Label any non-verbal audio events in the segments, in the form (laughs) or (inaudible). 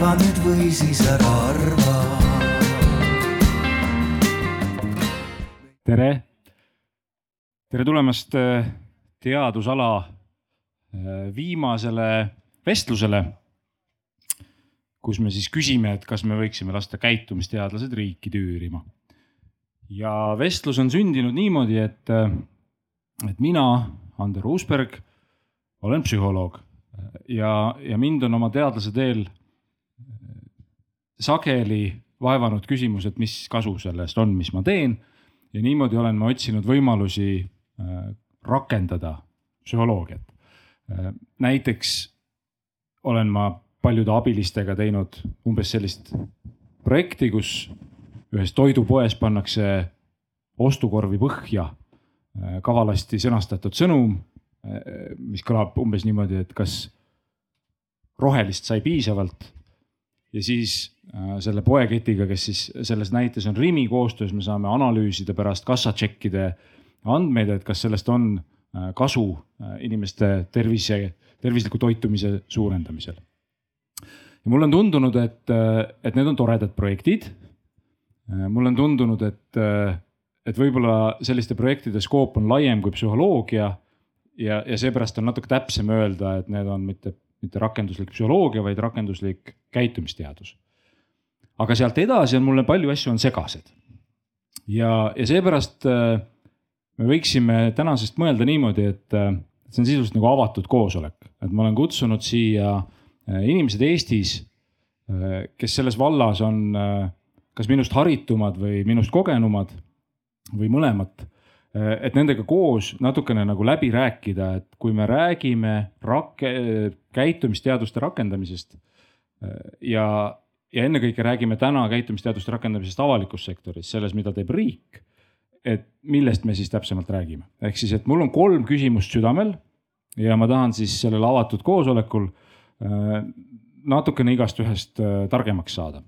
arva nüüd või siis ära arva. tere, tere tulemast äh, teadusala äh, viimasele vestlusele, kus me siis küsime, et kas me võiksime lasta käitumisteadlased riiki tüürima. ja vestlus on sündinud niimoodi, et, äh, et mina, Ander Uusberg, olen psühholoog ja, ja mind on oma teadlase teel sageli vaevanud küsimus, et mis kasu sellest on, mis ma teen. ja niimoodi olen ma otsinud võimalusi rakendada psühholoogiat. näiteks olen ma paljude abilistega teinud umbes sellist projekti, kus ühes toidupoes pannakse ostukorvi põhja kavalasti sõnastatud sõnum, mis kõlab umbes niimoodi, et kas rohelist sai piisavalt. ja siis selle poeketiga, kes siis selles näites on Rimi koostöös, me saame analüüsida pärast kassatšekkide andmeid, et kas sellest on kasu inimeste tervise, tervisliku toitumise suurendamisel. ja mulle on tundunud, et, et need on toredad projektid. mulle on tundunud, et, et võib-olla selliste projektide skoop on laiem kui psühholoogia. ja, ja seepärast on natuke täpsem öelda, et need on mitte, mitte rakenduslik psühholoogia, vaid rakenduslik käitumisteadus. Aga sealt edasi on mulle palju asju on segased. ja, ja seepärast me võiksime tänasest mõelda niimoodi, et see on sisuliselt nagu avatud koosolek, et ma olen kutsunud siia inimesed Eestis, kes selles vallas on kas minust haritumad või minust kogenumad või mõlemat. et nendega koos natukene nagu läbi rääkida, et kui me räägime rakke-, käitumisteaduste rakendamisest ja, ja ennekõike räägime täna käitumisteaduste rakendamisest avalikus sektoris, selles, mida teeb riik et millest me siis täpsemalt räägime, ehk siis, et mul on kolm küsimust südamel ja ma tahan siis sellel avatud koosolekul äh, natukene igast ühest äh, targemaks saada.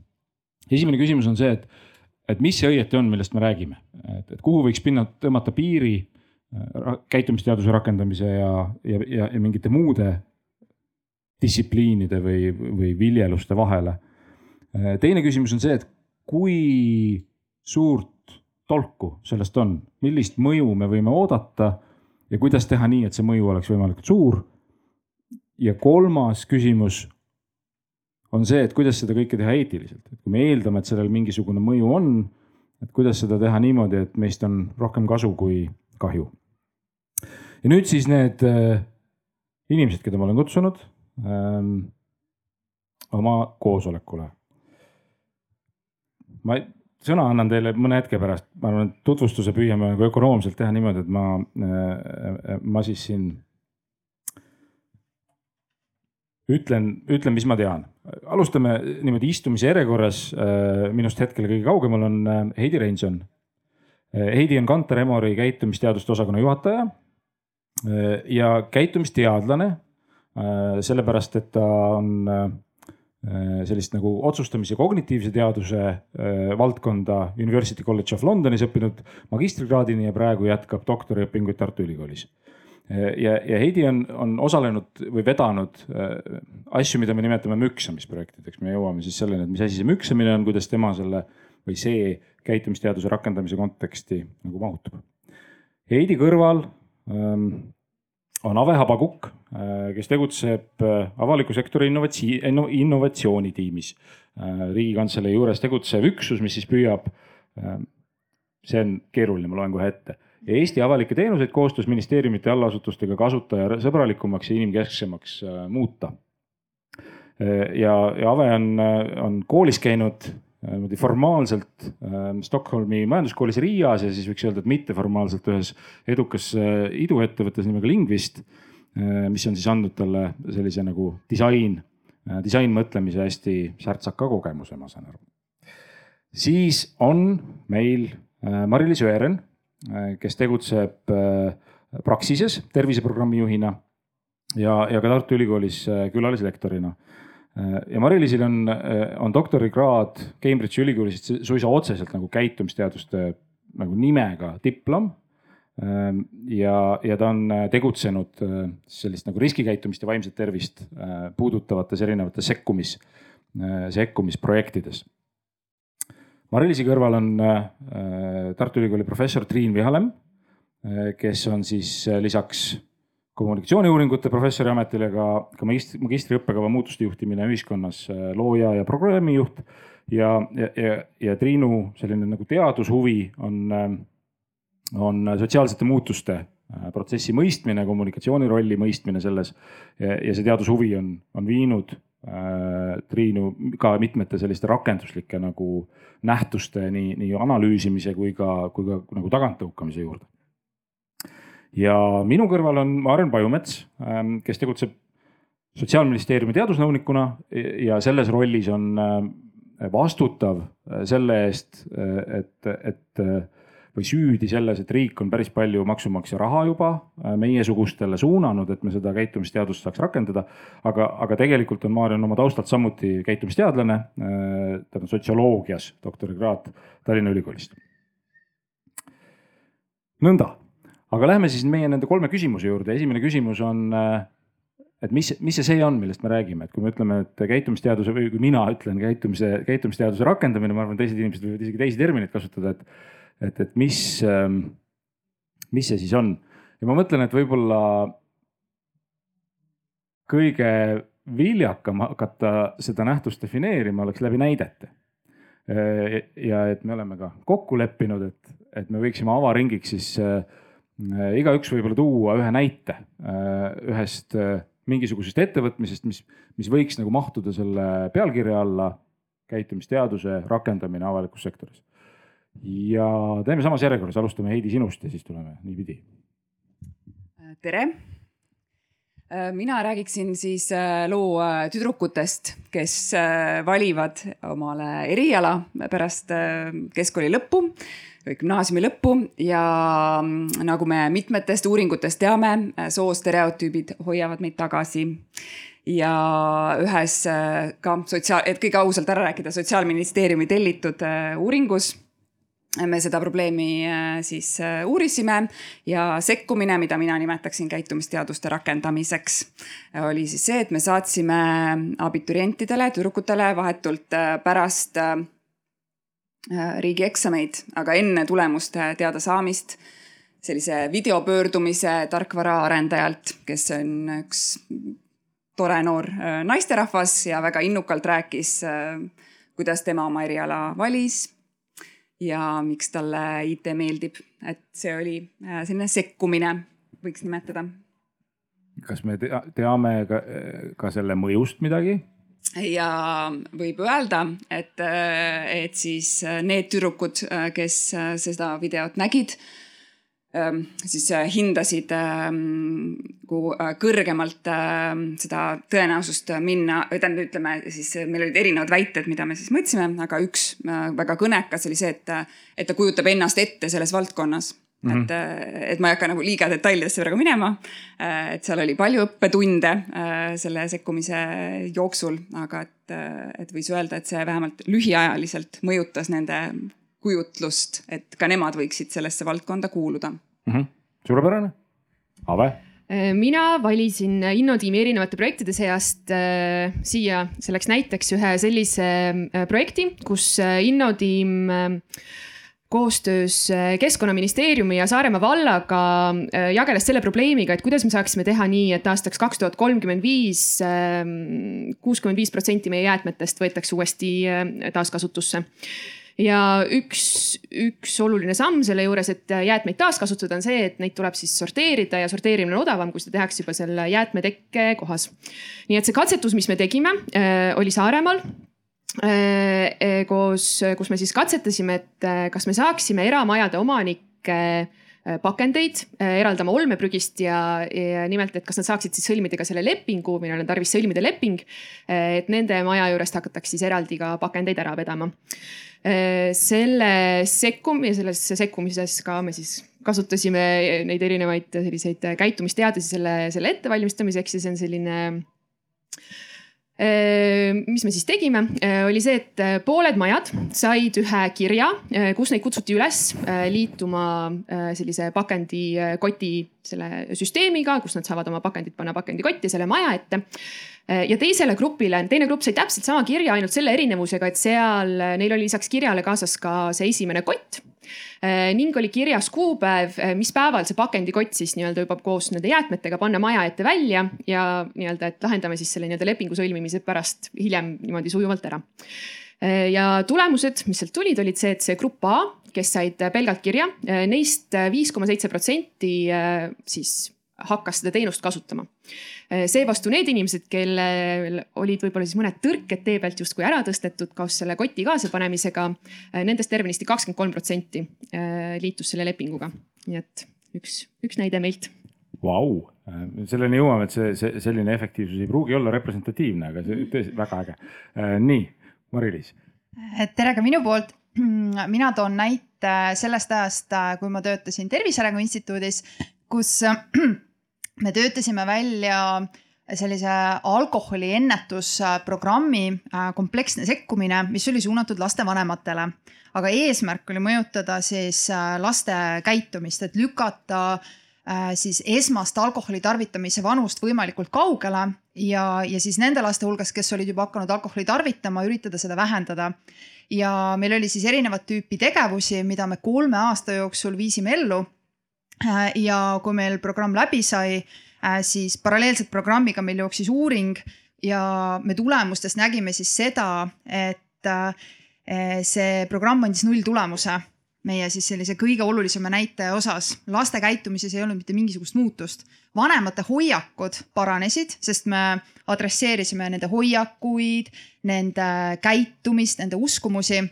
esimene küsimus on see, et, et mis see õieti on, millest me räägime, et, et kuhu võiks pinna, tõmmata piiri äh, käitumisteaduse rakendamise ja, ja, ja, ja mingite muude distsipliinide või, või viljeluste vahele. Teine küsimus on see, et kui suurt tolku sellest on, millist mõju me võime oodata ja kuidas teha nii, et see mõju oleks võimalikult suur. ja kolmas küsimus on see, et kuidas seda kõike teha eetiliselt, et kui me eeldame, et sellel mingisugune mõju on, et kuidas seda teha niimoodi, et meist on rohkem kasu kui kahju. ja nüüd siis need äh, inimesed, keda ma olen kutsunud ähm, oma koosolekule. Ma sõna annan teile mõne hetke pärast, ma arvan, et tutvustuse püüame nagu ökonoomselt teha niimoodi, et ma, äh, ma siis siin ütlen, ütlen, mis ma tean. alustame niimoodi istumise järjekorras. Äh, minust hetkel kõige kaugemal on äh, Heidi Reinson. Heidi on Kantar Emori käitumisteaduste osakonna juhataja ja käitumisteadlane. sellepärast, et ta on sellist nagu otsustamise kognitiivse teaduse äh, valdkonda University College of Londonis õppinud magistrikraadini ja praegu jätkab doktoriõpinguid Tartu Ülikoolis. Äh, ja, ja Heidi on, on osalenud või vedanud asju, mida me nimetame müksamisprojektideks, me jõuame siis selleni, et mis asi see müksamine on, kuidas tema selle või see käitumisteaduse rakendamise konteksti nagu mahutub. Heidi kõrval ähm, on Ave Habakuk, äh, kes tegutseb äh, avaliku sektori innovatsi-, innovatsioonitiimis. Äh, riigikantselei juures tegutsev üksus, mis siis püüab, see on keeruline, ma loen kohe ette. Eesti avalikke teenuseid koostöös ministeeriumite allasutustega kasutajasõbralikumaks ja inimkesksemaks muuta. ja, ja Ave on, on koolis käinud niimoodi formaalselt äh, Stockholmi majanduskoolis Riias ja siis võiks öelda, et mitteformaalselt ühes edukas äh, iduettevõttes nimega Lingvist äh,. mis on siis andnud talle sellise nagu disain äh,, disainmõtlemise hästi särtsaka kogemuse, ma saan aru. siis on meil äh, Mari-Liis Öören, äh, kes tegutseb äh, Praxises terviseprogrammi juhina ja, ja ka Tartu Ülikoolis äh, külalislektorina ja Mari-Liisil on, on doktorikraad Cambridge'i ülikoolis suisa otseselt nagu käitumisteaduste nagu nimega diplom. ja, ja ta on tegutsenud sellist nagu riskikäitumist ja vaimset tervist puudutavates erinevates sekkumis sekkumisprojektides. Mari-Liisi kõrval on Tartu Ülikooli professor Triin Vihalem, kes on siis lisaks kommunikatsiooniuuringute professori ametile ka, ka magistri, magistriõppekava muutuste juhtimine ühiskonnas looja ja programmijuht. ja, ja, ja, ja Triinu selline nagu teadushuvi on, on sotsiaalsete muutuste protsessi mõistmine, kommunikatsiooni rolli mõistmine selles. ja see teadushuvi on, on viinud äh, Triinu ka mitmete selliste rakenduslike nagu nähtuste nii, nii analüüsimise kui ka, kui ka nagu taganttõukamise juurde ja minu kõrval on Maren Pajumets, ähm, kes tegutseb sotsiaalministeeriumi teadusnõunikuna ja selles rollis on äh, vastutav äh, selle eest, äh, et, et või süüdi selles, et riik on päris palju maksumaksja raha juba meiesugustele suunanud, et me seda käitumisteadust saaks rakendada. aga, aga tegelikult on Maarjan oma taustalt samuti käitumisteadlane, ta on sotsioloogias doktorikraat Tallinna Ülikoolist. nõnda aga lähme siis meie nende kolme küsimuse juurde. esimene küsimus on, äh, et mis, mis see see on, millest me räägime, et kui me ütleme, et käitumisteaduse või kui mina ütlen käitumise, käitumisteaduse rakendamine, ma arvan, teised inimesed võivad isegi teisi termineid kasutada, et, et, et mis, ähm, mis see siis on. ja ma mõtlen, et võib-olla kõige viljakam hakata seda nähtust defineerima oleks läbi näidete. Äh, ja et me oleme ka kokku leppinud, et, et me võiksime avaringiks siis äh, igaüks võib-olla tuua ühe näite äh, ühest äh, mingisugusest ettevõtmisest, mis, mis võiks nagu mahtuda selle pealkirja alla käitumisteaduse rakendamine avalikus sektoris. ja teeme samas järjekorras, alustame Heidi sinust ja siis tuleme niipidi. tere. Mina räägiksin siis loo tüdrukutest, kes valivad omale eriala pärast keskkooli lõppu gümnaasiumi lõppu ja mm, nagu me mitmetest uuringutest teame, soostereotüübid hoiavad meid tagasi. ja ühes äh, ka sotsiaal, et kõige ausalt ära rääkida, sotsiaalministeeriumi tellitud äh, uuringus me seda probleemi äh, siis uurisime ja sekkumine, mida mina nimetaksin käitumisteaduste rakendamiseks, oli siis see, et me saatsime abiturientidele, tüdrukutele vahetult pärast Äh, riigieksameid, aga enne tulemuste teadasaamist sellise videopöördumise tarkvaraarendajalt, kes on üks tore noor äh, naisterahvas ja väga innukalt rääkis, äh, kuidas tema oma eriala valis ja miks talle IT meeldib, et see oli selline sekkumine, võiks nimetada. kas me teame ka, ka selle mõjust midagi? ja võib öelda, et, et siis need tüdrukud, kes seda videot nägid, siis hindasid nagu kõrgemalt seda tõenäosust minna, tähendab, ütleme siis meil olid erinevad väited, mida me siis mõõtsime, aga üks väga kõnekas oli see, et, et ta kujutab ennast ette selles valdkonnas Mm -hmm. et, äh, et ma ei hakka nagu liiga detailidesse praegu minema. Äh, et seal oli palju õppetunde äh, selle sekkumise jooksul, aga et, et võis öelda, et see vähemalt lühiajaliselt mõjutas nende kujutlust, et ka nemad võiksid sellesse valdkonda kuuluda mm. -hmm. suurepärane, Ave mina valisin Innodiimi erinevate projektide seast äh, siia selleks näiteks ühe sellise äh, projekti, kus Innodiim äh, koostöös äh, Keskkonnaministeeriumi ja Saaremaa vallaga äh, jageles selle probleemiga, et kuidas me saaksime teha nii, et aastaks kaks tuhat kolmkümmend viis kuuskümmend viis protsenti meie jäätmetest võetakse uuesti äh, taaskasutusse ja üks, üks oluline samm selle juures, et jäätmeid taaskasutada, on see, et neid tuleb siis sorteerida ja sorteerimine on odavam, kui seda tehakse juba selle jäätmetekke kohas. nii et see katsetus, mis me tegime, oli Saaremaal Äh, äh, koos, kus me siis katsetasime, et äh, kas me saaksime eramajade omanikke pakendeid eraldama olmeprügist ja, ja nimelt, et kas nad saaksid siis sõlmida ka selle lepingu, meil on tarvis sõlmida leping. et nende maja juurest hakataks siis eraldi ka pakendeid ära vedama. Selle sekkum- ja selles sekkumises ka me siis kasutasime neid erinevaid selliseid käitumisteadusi selle, selle ettevalmistamiseks ja see on selline mis me siis tegime, oli see, et pooled majad said ühe kirja, kus neid kutsuti üles liituma sellise pakendikoti selle süsteemiga, kus nad saavad oma pakendid panna pakendikotti selle maja ette ja teisele grupile, teine grupp sai täpselt sama kirja, ainult selle erinevusega, et seal neil oli lisaks kirjale kaasas ka see esimene kott Äh, ning oli kirjas kuupäev, äh, mis päeval see pakendikott siis nii-öelda juba koos nende jäätmetega panna maja ette välja ja nii-öelda, et lahendame siis selle nii-öelda lepingu sõlmimise pärast hiljem niimoodi sujuvalt ära. Äh, ja tulemused, mis sealt tulid, olid see, et see grupp A, kes said pelgalt kirja neist, neist viis koma seitse protsenti siis hakkas seda teenust kasutama. Seevastu need inimesed, kellel olid võib-olla siis mõned tõrked tee pealt justkui ära tõstetud koos selle koti kaasapanemisega, nendest tervenisti kakskümmend kolm protsenti äh, liitus selle lepinguga. nii et üks, üks näide meilt. Vau, selleni jõuame, et see, see selline efektiivsus ei pruugi olla representatiivne, aga see tõesti väga äge. Äh, nii, Mari-Liis. tere ka minu poolt (clears throat) mina toon näite sellest ajast, kui ma töötasin Tervise Arengu Instituudis, kus (clears throat) me töötasime välja sellise alkoholi ennetusprogrammi äh, kompleksne sekkumine, mis oli suunatud lastevanematele. aga eesmärk oli mõjutada siis äh, laste käitumist, et lükata äh, siis esmast alkoholi tarvitamise vanust võimalikult kaugele ja, ja siis nende laste hulgas, kes olid juba hakanud alkoholi tarvitama, üritada seda vähendada. ja meil oli siis erinevat tüüpi tegevusi, mida me kolme aasta jooksul viisime ellu ja kui meil programm läbi sai, äh, siis paralleelselt programmiga meil jooksis uuring ja me tulemustest nägime siis seda, et äh, see programm andis nulltulemuse meie siis sellise kõige olulisema näitaja osas. laste käitumises ei olnud mitte mingisugust muutust. vanemate hoiakud paranesid, sest me adresseerisime nende hoiakuid, nende käitumist, nende uskumusi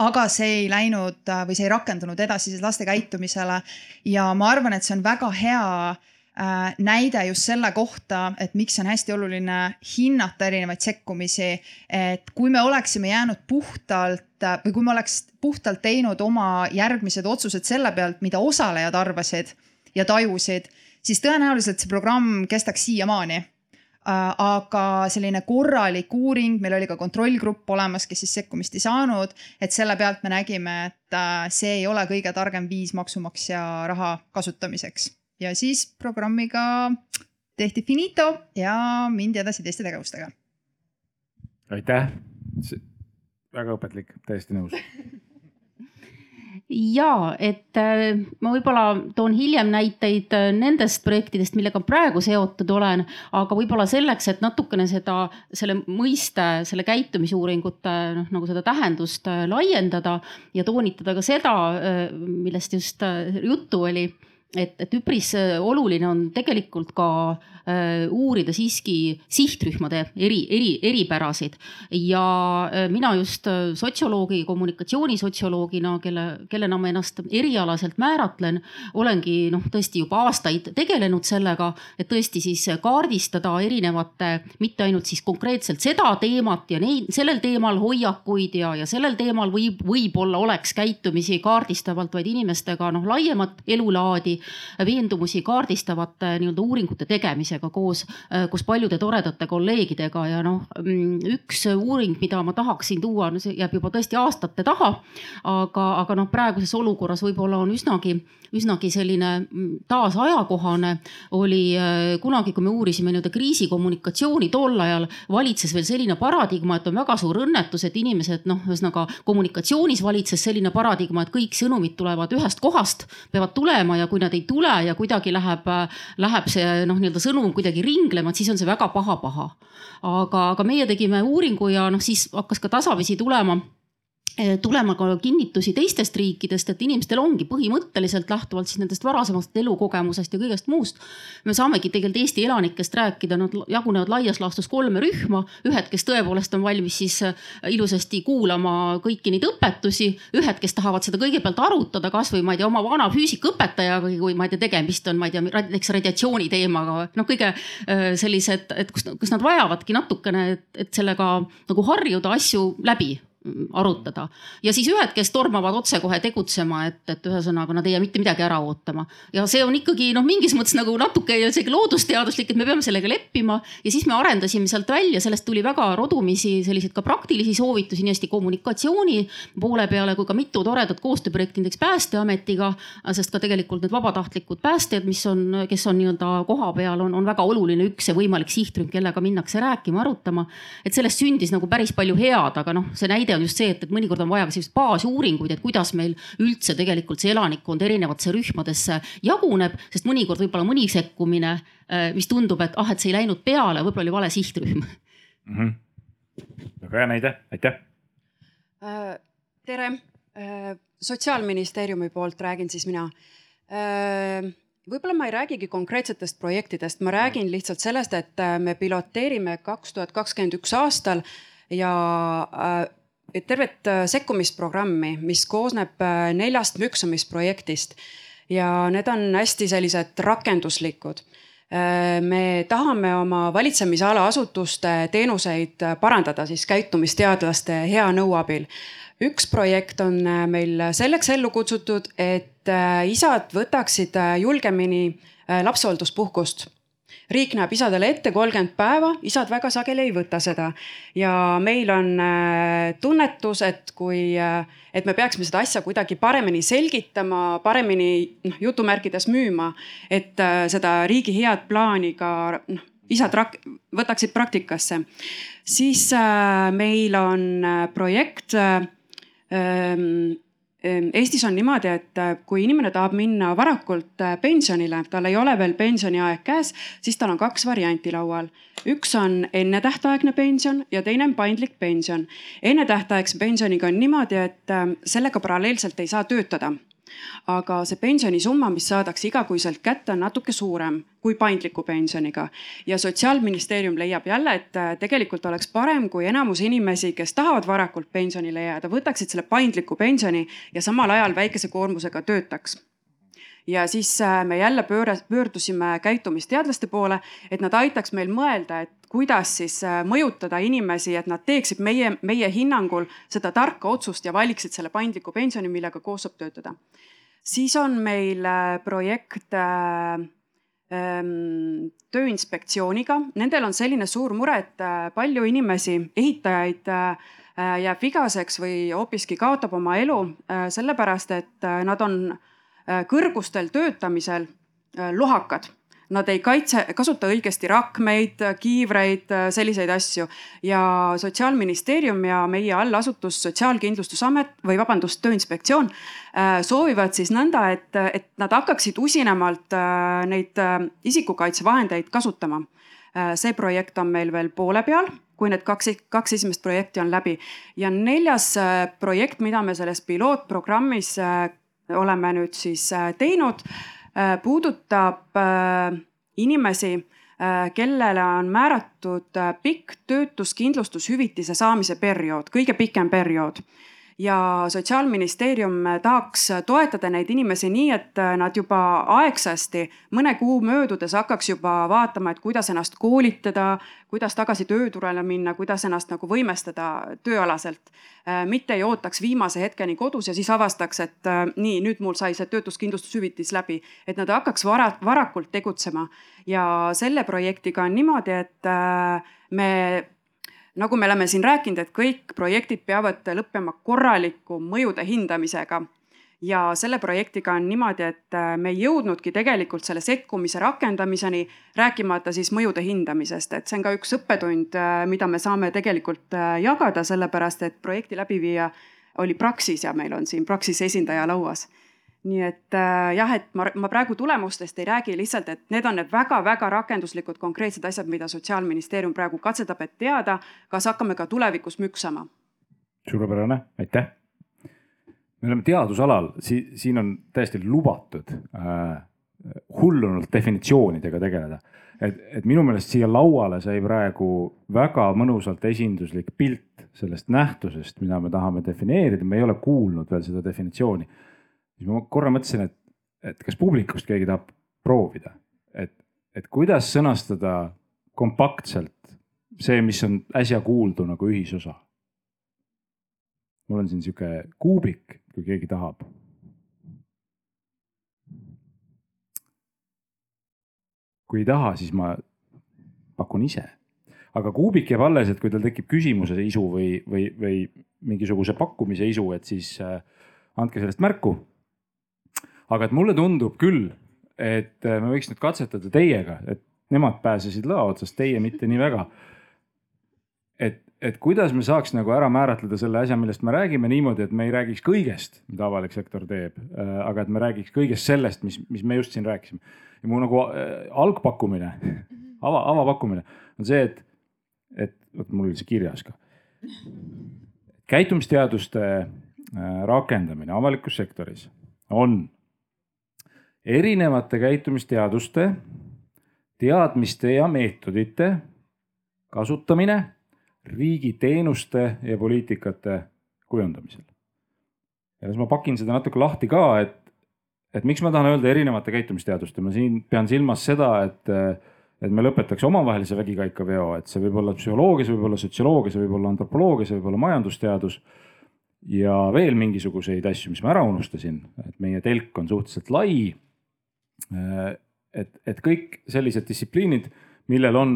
aga see ei läinud äh, või see ei rakendunud edasi siis laste käitumisele. ja ma arvan, et see on väga hea äh, näide just selle kohta, et miks on hästi oluline hinnata erinevaid sekkumisi. et kui me oleksime jäänud puhtalt äh, või kui me oleks puhtalt teinud oma järgmised otsused selle pealt, mida osalejad arvasid ja tajusid, siis tõenäoliselt see programm kestaks siiamaani aga selline korralik uuring, meil oli ka kontrollgrupp olemas, kes siis sekkumist ei saanud, et selle pealt me nägime, et äh, see ei ole kõige targem viis maksumaksja raha kasutamiseks. ja siis programmiga tehti finito ja mindi edasi teiste tegevustega. aitäh, väga õpetlik, täiesti nõus (laughs) ja et äh, ma võib-olla toon hiljem näiteid äh, nendest projektidest, millega praegu seotud olen, aga võib-olla selleks, et natukene seda, selle mõiste, selle käitumisuuringute noh, nagu seda tähendust äh, laiendada ja toonitada ka seda, millest just juttu oli et, et üpris oluline on tegelikult ka Äh, uurida siiski sihtrühmade eri, eri, eripärasid. ja äh, mina just äh, sotsioloogi, kommunikatsioonisotsioloogina, kelle, kellena ma ennast erialaselt määratlen, olengi noh, tõesti juba aastaid tegelenud sellega, et tõesti siis kaardistada erinevate, mitte ainult siis konkreetselt seda teemat ja neid, sellel teemal hoiakuid ja, ja sellel teemal võib, võib-olla oleks käitumisi kaardistavalt, vaid inimestega noh, laiemat elulaadi, veendumusi kaardistavate nii-öelda uuringute tegemisega koos, äh, koos paljude toredate kolleegidega ja noh, mm, üks uuring, mida ma tahaksin tuua, no see jääb juba tõesti aastate taha. aga, aga noh, praeguses olukorras võib-olla on üsnagi, üsnagi selline mm, taas ajakohane. oli äh, kunagi, kui me uurisime nii-öelda kriisikommunikatsiooni, tol ajal valitses veel selline paradigma, et on väga suur õnnetus, et inimesed noh, ühesõnaga kommunikatsioonis valitses selline paradigma, et kõik sõnumid tulevad ühest kohast, peavad tulema ja kui nad ei tule ja kuidagi läheb, läheb see noh, nii-öelda sõnum kuidagi ringlema, et siis on see väga paha-paha. aga, aga meie tegime uuringu ja noh, siis hakkas ka tasapisi tulema tulema ka kinnitusi teistest riikidest, et inimestel ongi põhimõtteliselt lähtuvalt siis nendest varasemast elukogemusest ja kõigest muust. me saamegi tegelikult Eesti elanikest rääkida, nad jagunevad laias laastus kolme rühma, ühed, kes tõepoolest on valmis siis eh, ilusasti kuulama kõiki neid õpetusi, ühed, kes tahavad seda kõigepealt arutada, kasvõi ma ei tea, oma vana füüsikaõpetajaga, kui ma ei tea, tegemist on, ma ei tea, näiteks radiatsiooni teemaga, noh, kõige eh, sellised, et kus, kus nad vajavadki natukene, et sellega nagu harjuda asju läbi arutada. ja siis ühed, kes tormavad otsekohe tegutsema, et, et ühesõnaga nad ei jää mitte midagi ära ootama. ja see on ikkagi noh, mingis mõttes nagu natuke isegi loodusteaduslik, et me peame sellega leppima ja siis me arendasime sealt välja, sellest tuli väga rodumisi selliseid ka praktilisi soovitusi, nii hästi kommunikatsiooni poole peale kui ka mitu toredat koostööprojekti näiteks Päästeametiga. sest ka tegelikult need vabatahtlikud päästjad, mis on, kes on nii-öelda koha peal, on, on väga oluline üks ja võimalik sihtrühm, kellega minnakse rääkima, arutama. et sellest sündis nagu päris palju head, aga noh, see näide on just see, et, et mõnikord on vaja ka selliseid baasuuringuid, et kuidas meil üldse tegelikult see elanikkond erinevatesse rühmadesse jaguneb, sest mõnikord võib-olla mõni sekkumine, äh, mis tundub, et ah, et see ei läinud peale, võib-olla oli vale sihtrühm mm. -hmm. väga hea näide, aitäh. Äh, tere, äh, sotsiaalministeeriumi poolt räägin siis mina võib-olla ma ei räägigi konkreetsetest projektidest, ma räägin lihtsalt sellest, et me piloteerime kaks tuhat kakskümmend üks aastal ja äh, tervet äh, sekkumisprogrammi, mis koosneb neljast müksamisprojektist ja need on hästi sellised rakenduslikud. Me tahame oma valitsemisala asutuste teenuseid parandada siis käitumisteadlaste hea nõu abil. Üks projekt on äh, meil selleks ellu kutsutud, et äh, isad võtaksid äh, julgemini lapsehoolduspuhkust riik näeb isadele ette kolmkümmend päeva, isad väga sageli ei võta seda. ja meil on tunnetus, et kui, et me peaksime seda asja kuidagi paremini selgitama, paremini noh jutumärkides müüma, et seda riigi head plaani ka noh isad rak-, võtaksid praktikasse. siis meil on projekt ehm, Eestis on niimoodi, et äh, kui inimene tahab minna varakult äh, pensionile, tal ei ole veel pensioniaeg käes, siis tal on kaks varianti laual. üks on ennetähtaegne pension ja teine on paindlik pension. ennetähtaegse pensioniga on niimoodi, et äh, sellega paralleelselt ei saa töötada aga see pensionisumma, mis saadakse igakuiselt kätte, on natuke suurem kui paindliku pensioniga. ja sotsiaalministeerium leiab jälle, et äh, tegelikult oleks parem, kui enamus inimesi, kes tahavad varakult pensionile jääda, võtaksid selle paindliku pensioni ja samal ajal väikese koormusega töötaks ja siis äh, me jälle pööra, pöördusime käitumisteadlaste poole, et nad aitaks meil mõelda, et kuidas siis äh, mõjutada inimesi, et nad teeksid meie, meie hinnangul seda tarka otsust ja valiksid selle paindliku pensioni, millega koos saab töötada. siis on meil äh, projekt ähm, Tööinspektsiooniga, nendel on selline suur mure, et palju inimesi, ehitajaid jääb vigaseks või hoopiski kaotab oma elu sellepärast, et nad on kõrgustel töötamisel äh, lohakad nad ei kaitse, kasuta õigesti rakmeid, kiivreid, äh, selliseid asju. ja sotsiaalministeerium ja meie allasutus Sotsiaalkindlustusamet või vabandust, Tööinspektsioon soovivad siis nõnda, et, et nad hakkaksid usinemalt neid isikukaitsevahendeid kasutama. see projekt on meil veel poole peal kui need kaks, kaks esimest projekti on läbi ja neljas projekt, mida me selles pilootprogrammis oleme nüüd siis äh, teinud, äh, puudutab äh, inimesi, kellele on määratud pikk töötuskindlustushüvitise saamise periood, kõige pikem periood ja sotsiaalministeerium tahaks toetada neid inimesi nii, et nad juba aegsasti mõne kuu möödudes hakkaks juba vaatama, et kuidas ennast koolitada, kuidas tagasi tööturule minna, kuidas ennast nagu võimestada tööalaselt. mitte ei ootaks viimase hetkeni kodus ja siis avastaks, et nii, nüüd mul sai see töötuskindlustushüvitis läbi, et nad hakkaks vara, varakult tegutsema. ja selle projektiga on niimoodi, et me nagu me oleme siin rääkinud, et kõik projektid peavad lõppema korraliku mõjude hindamisega. ja selle projektiga on niimoodi, et äh, me ei jõudnudki tegelikult selle sekkumise rakendamiseni, rääkimata siis mõjude hindamisest, et see on ka üks õppetund, äh, mida me saame tegelikult äh, jagada, sellepärast et projekti läbiviija oli Praxis ja meil on siin Praxise esindaja lauas nii et äh, jah, et ma, ma praegu tulemustest ei räägi lihtsalt, et need on need väga-väga rakenduslikud konkreetsed asjad, mida sotsiaalministeerium praegu katsetab, et teada, kas hakkame ka tulevikus müksama. suurepärane, aitäh. me oleme teadusalal si, siin on täiesti lubatud äh, hullunult definitsioonidega tegeleda. et, et minu meelest siia lauale sai praegu väga mõnusalt esinduslik pilt sellest nähtusest, mida me tahame defineerida, me ei ole kuulnud veel seda definitsiooni siis ma korra mõtlesin, et, et kas publikust keegi tahab proovida, et, et kuidas sõnastada kompaktselt see, mis on äsja kuuldu nagu ühisosa. mul on siin sihuke kuubik, kui keegi tahab. kui ei taha, siis ma pakun ise. aga kuubik jääb alles, et kui tal tekib küsimuse isu või, või, või mingisuguse pakkumise isu, et siis äh, andke sellest märku. Aga et mulle tundub küll, et äh, me võiks nüüd katsetada teiega, et nemad pääsesid lõa otsast, teie mitte nii väga. et, et kuidas me saaks nagu ära määratleda selle asja, millest me räägime niimoodi, et me ei räägiks kõigest, mida avalik sektor teeb, äh, aga et me räägiks kõigest sellest, mis, mis me just siin rääkisime. ja mu nagu algpakkumine, ava, avapakkumine on see, et et vot mul oli see kirjas ka. käitumisteaduste äh, rakendamine avalikus sektoris on erinevate käitumisteaduste, teadmiste ja meetodite kasutamine riigi teenuste ja poliitikate kujundamisel. ja siis ma pakin seda natuke lahti ka, et, et miks ma tahan öelda erinevate käitumisteaduste, ma siin pean silmas seda, et et me lõpetaks omavahelise vägikaikaveo, et see võib olla psühholoogia, see võib olla sotsioloogia, see võib olla antropoloogia, see võib olla majandusteadus. ja veel mingisuguseid asju, mis ma ära unustasin, et meie telk on suhteliselt lai. Et, et kõik sellised distsipliinid, millel on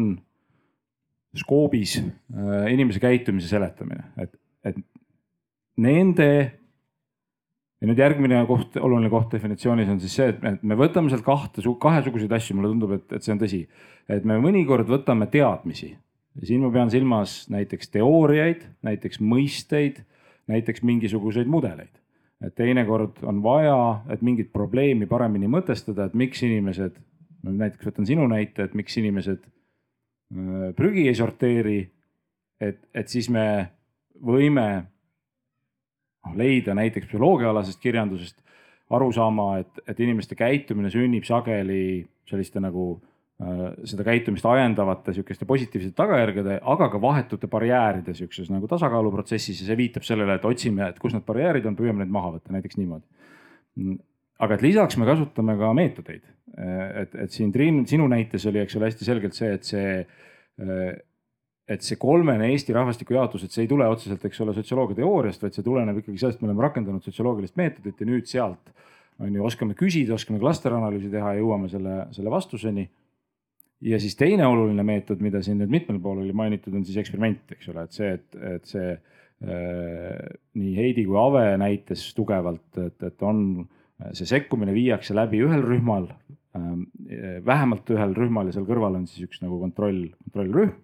skoobis äh, inimese käitumise seletamine, et, et nende ja nüüd järgmine koht, oluline koht definitsioonis on siis see, et me võtame sealt kahte, kahesuguseid asju, mulle tundub, et, et see on tõsi. et me mõnikord võtame teadmisi ja siin ma pean silmas näiteks teooriaid, näiteks mõisteid, näiteks mingisuguseid mudeleid. Teinekord on vaja, et mingit probleemi paremini mõtestada, et miks inimesed, näiteks võtan sinu näite, et miks inimesed äh, prügi ei sorteeri. et, et siis me võime noh leida näiteks psühholoogiaalasest kirjandusest arusaama, et, et inimeste käitumine sünnib sageli selliste nagu seda käitumist ajendavate sihukeste positiivsete tagajärgede, aga ka vahetute barjääride sihukeses nagu tasakaaluprotsessis ja see viitab sellele, et otsime, et kus need barjäärid on, püüame neid maha võtta, näiteks niimoodi. aga et lisaks me kasutame ka meetodeid, et, et siin Triin, sinu näites oli, eks ole, hästi selgelt see, et see äh, et see kolmene Eesti rahvastiku jaotus, et see ei tule otseselt, eks ole, sotsioloogia teooriast, vaid see tuleneb ikkagi sellest, me oleme rakendanud sotsioloogilist meetodit ja nüüd sealt on ju, oskame küsida, oskame klasteranalüüsi teha ja jõuame selle, selle vastuseni. Ja siis teine oluline meetod, mida siin nüüd mitmel pool oli mainitud, on siis eksperiment, eks ole, et see, et, et see äh, nii Heidi kui Ave näitas tugevalt, et, et on see sekkumine viiakse läbi ühel rühmal äh,, vähemalt ühel rühmal ja seal kõrval on siis üks nagu kontroll, kontrollrühm.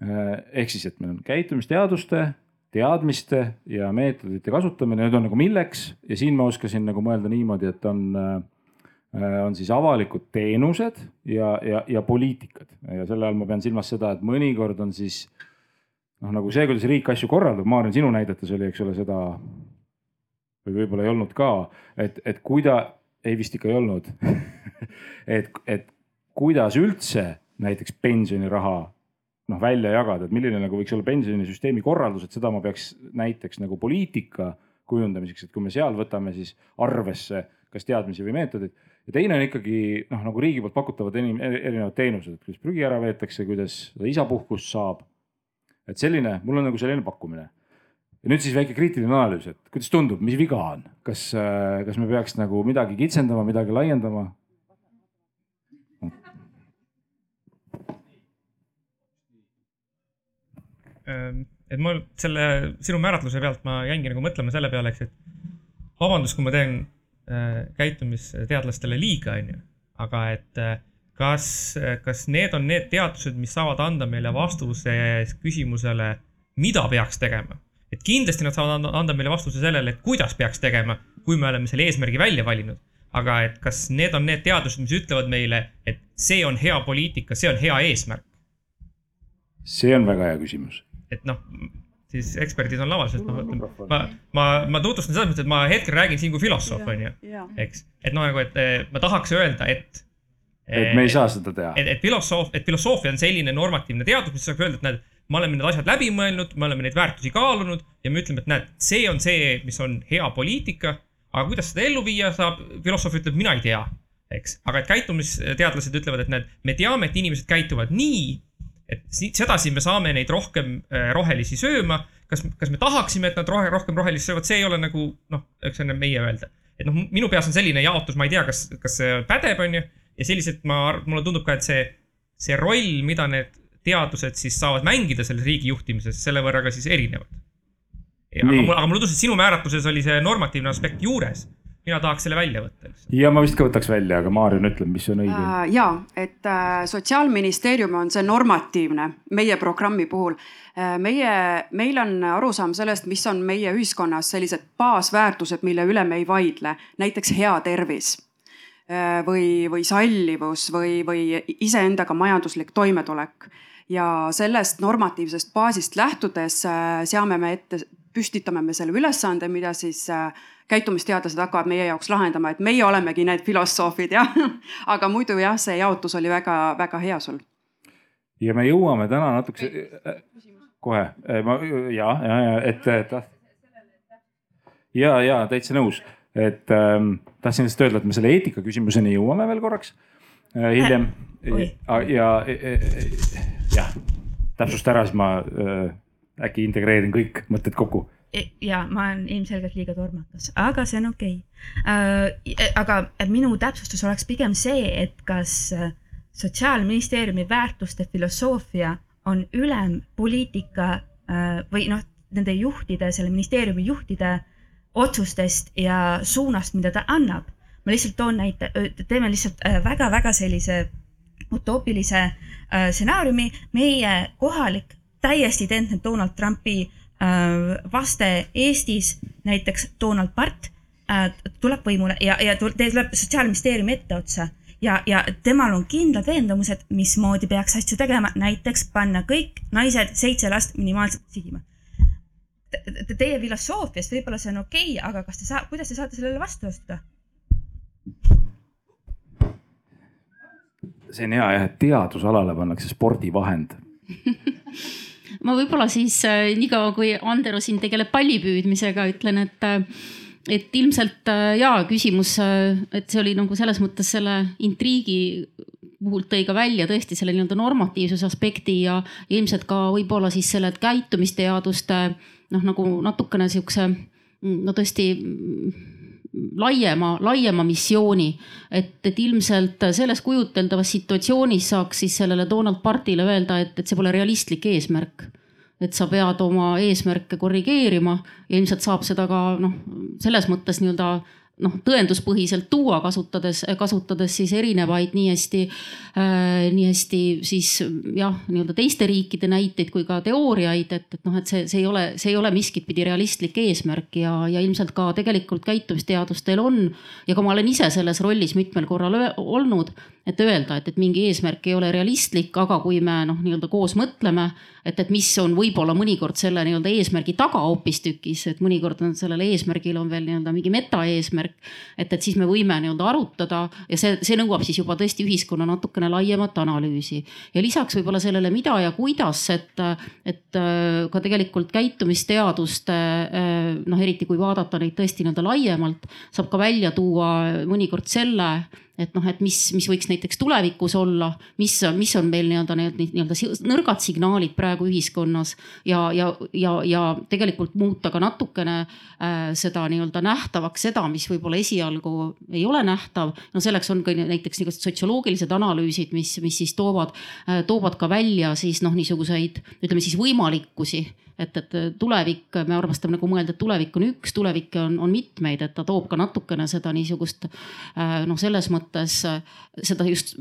Äh, ehk siis, et meil on käitumisteaduste, teadmiste ja meetodite kasutamine, need on nagu milleks ja siin ma oskasin nagu mõelda niimoodi, et on, äh, on siis avalikud teenused ja, ja, ja poliitikad ja selle all ma pean silmas seda, et mõnikord on siis noh, nagu see, kuidas riik asju korraldab, Maarja, sinu näidetes oli, eks ole, seda või võib-olla ei olnud ka, et, et kuida-, ei vist ikka ei olnud (laughs) et, et kuidas üldse näiteks pensioniraha noh välja jagada, et milline nagu võiks olla pensionisüsteemi korraldus, et seda ma peaks näiteks nagu poliitika kujundamiseks, et kui me seal võtame siis arvesse kas teadmisi või meetodeid. Ja teine on ikkagi noh, nagu riigi poolt pakutavad erinevad teenused, et kuidas prügi ära veetakse, kuidas isapuhkust saab. et selline, mul on nagu selline pakkumine. ja nüüd siis väike kriitiline analüüs, et kuidas tundub, mis viga on, kas, kas me peaks nagu midagi kitsendama, midagi laiendama? Ehm, et mul selle sinu määratluse pealt ma jäingi nagu mõtlema selle peale, eks, et vabandust, kui ma teen äh, käitumisteadlastele liiga, onju, aga et äh, kas, kas need on need teadused, mis saavad anda meile vastuse küsimusele, mida peaks tegema? et kindlasti nad saavad anda meile vastuse sellele, et kuidas peaks tegema, kui me oleme selle eesmärgi välja valinud. aga et kas need on need teadused, mis ütlevad meile, et see on hea poliitika, see on hea eesmärk? see on väga hea küsimus et noh, siis eksperdid on laval, sest ma mõtlen, ma, ma, ma tutvustan selles mõttes, et ma hetkel räägin siin kui filosoof, on ju, eks. et noh, nagu, et eh, ma tahaks öelda, et. et me ei saa seda teha. et, et filosoof, et filosoofia on selline normatiivne teadus, mis saab öelda, et näed, me oleme need asjad läbi mõelnud, me oleme neid väärtusi kaalunud ja me ütleme, et näed, see on see, mis on hea poliitika. aga kuidas seda ellu viia saab, filosoof ütleb, mina ei tea, eks, aga et käitumisteadlased ütlevad, et näed, me teame, et inimesed käituvad nii et si- sedasi me saame neid rohkem äh, rohelisi sööma. kas, kas me tahaksime, et nad rohe, rohkem rohelist söövad, see ei ole nagu noh, eks on meie öelda. et noh, minu peas on selline jaotus, ma ei tea, kas, kas see pädeb, on ju. ja selliselt ma, mulle tundub ka, et see, see roll, mida need teadused siis saavad mängida selles riigi juhtimises, selle võrra ka siis erinevad. aga mulle tundus, et sinu määratluses oli see normatiivne aspekt juures. Mina tahaks selle välja võtta ja ma vist ka võtaks välja, aga Marion ütleb, mis on õige Äh, ja, et äh, sotsiaalministeerium on see normatiivne meie programmi puhul. meie, meil on arusaam sellest, mis on meie ühiskonnas sellised baasväärtused, mille üle me ei vaidle, näiteks hea tervis äh, või, või sallivus või, või iseendaga majanduslik toimetulek. ja sellest normatiivsest baasist lähtudes äh, seame me ette, püstitame me selle ülesande, mida siis äh, käitumisteadlased hakkavad meie jaoks lahendama, et meie olemegi need filosoofid jah. (laughs) aga muidu jah, see jaotus oli väga-väga hea sul. ja me jõuame täna natukese, kohe, ma ja, ja, ja et, et ja, ja täitsa nõus, et ähm, tahtsin lihtsalt öelda, et me selle eetika küsimuseni jõuame veel korraks äh, hiljem. Ja, ja jah, täpsusta ära, siis ma äh, äkki integreerin kõik mõtted kokku ja ma olen ilmselgelt liiga tormakas, aga see on okei okay.. aga minu täpsustus oleks pigem see, et kas äh, sotsiaalministeeriumi väärtuste filosoofia on ülem poliitika äh, või noh, nende juhtide, selle ministeeriumi juhtide otsustest ja suunast, mida ta annab. ma lihtsalt toon näite, teeme lihtsalt väga-väga sellise utoopilise äh, stsenaariumi, meie kohalik täiesti identne Donald Trumpi äh, vaste Eestis, näiteks Donald Part äh, tuleb võimule ja, ja tul- tuleb sotsiaalministeeriumi etteotsa ja, ja temal on kindlad veendumused, mismoodi peaks asju tegema, näiteks panna kõik naised seitse last minimaalselt sigima. Teie filosoofiast võib-olla see on okei okay,, aga kas te saa-, kuidas te saate sellele vastu astuda? see on hea jah, et teadusalale pannakse spordivahend. (laughs) ma võib-olla siis äh, niikaua kui Andero siin tegeleb pallipüüdmisega, ütlen, et äh, et ilmselt äh, jaa, küsimus, et see oli nagu selles mõttes selle intriigi puhul tõi ka välja tõesti selle nii-öelda normatiivsuse aspekti ja ilmselt ka võib-olla siis selle käitumisteaduste noh, nagu natukene siukse no tõesti laiema, laiema missiooni. et, et ilmselt selles kujuteldavas situatsioonis saaks siis sellele Donald Partile öelda, et, et see pole realistlik eesmärk et sa pead oma eesmärke korrigeerima ja ilmselt saab seda ka noh, selles mõttes nii-öelda noh, tõenduspõhiselt tuua, kasutades, kasutades siis erinevaid nii hästi äh,, nii hästi siis jah, nii-öelda teiste riikide näiteid kui ka teooriaid, et, et noh, et see, see ei ole, see ei ole miskit pidi realistlik eesmärk ja, ja ilmselt ka tegelikult käitumisteadustel on ja ka ma olen ise selles rollis mitmel korral olnud, et öelda, et, et mingi eesmärk ei ole realistlik, aga kui me noh, nii-öelda koos mõtleme, et, et mis on võib-olla mõnikord selle nii-öelda eesmärgi taga hoopistükkis, et mõnikord on sellel eesmärgil on veel nii-öelda mingi metaeesmärk. et, et siis me võime nii-öelda arutada ja see, see nõuab siis juba tõesti ühiskonna natukene laiemat analüüsi. ja lisaks võib-olla sellele, mida ja kuidas, et, et äh, ka tegelikult käitumisteaduste noh, eriti kui vaadata neid tõesti nii-öelda laiemalt, saab ka välja tuua mõnikord selle et noh, et mis, mis võiks näiteks tulevikus olla, mis, mis on meil nii-öelda need nii-öelda nõrgad signaalid praegu ühiskonnas ja, ja, ja, ja tegelikult muuta ka natukene äh, seda nii-öelda nähtavaks, seda, mis võib-olla esialgu ei ole nähtav. no selleks on ka näiteks niisugused sotsioloogilised analüüsid, mis, mis siis toovad äh,, toovad ka välja siis noh, niisuguseid ütleme siis võimalikkusi et, et tulevik, me armastame nagu mõelda, et tulevik on üks, tulevikke on, on mitmeid, et ta toob ka natukene seda niisugust noh, selles mõttes seda just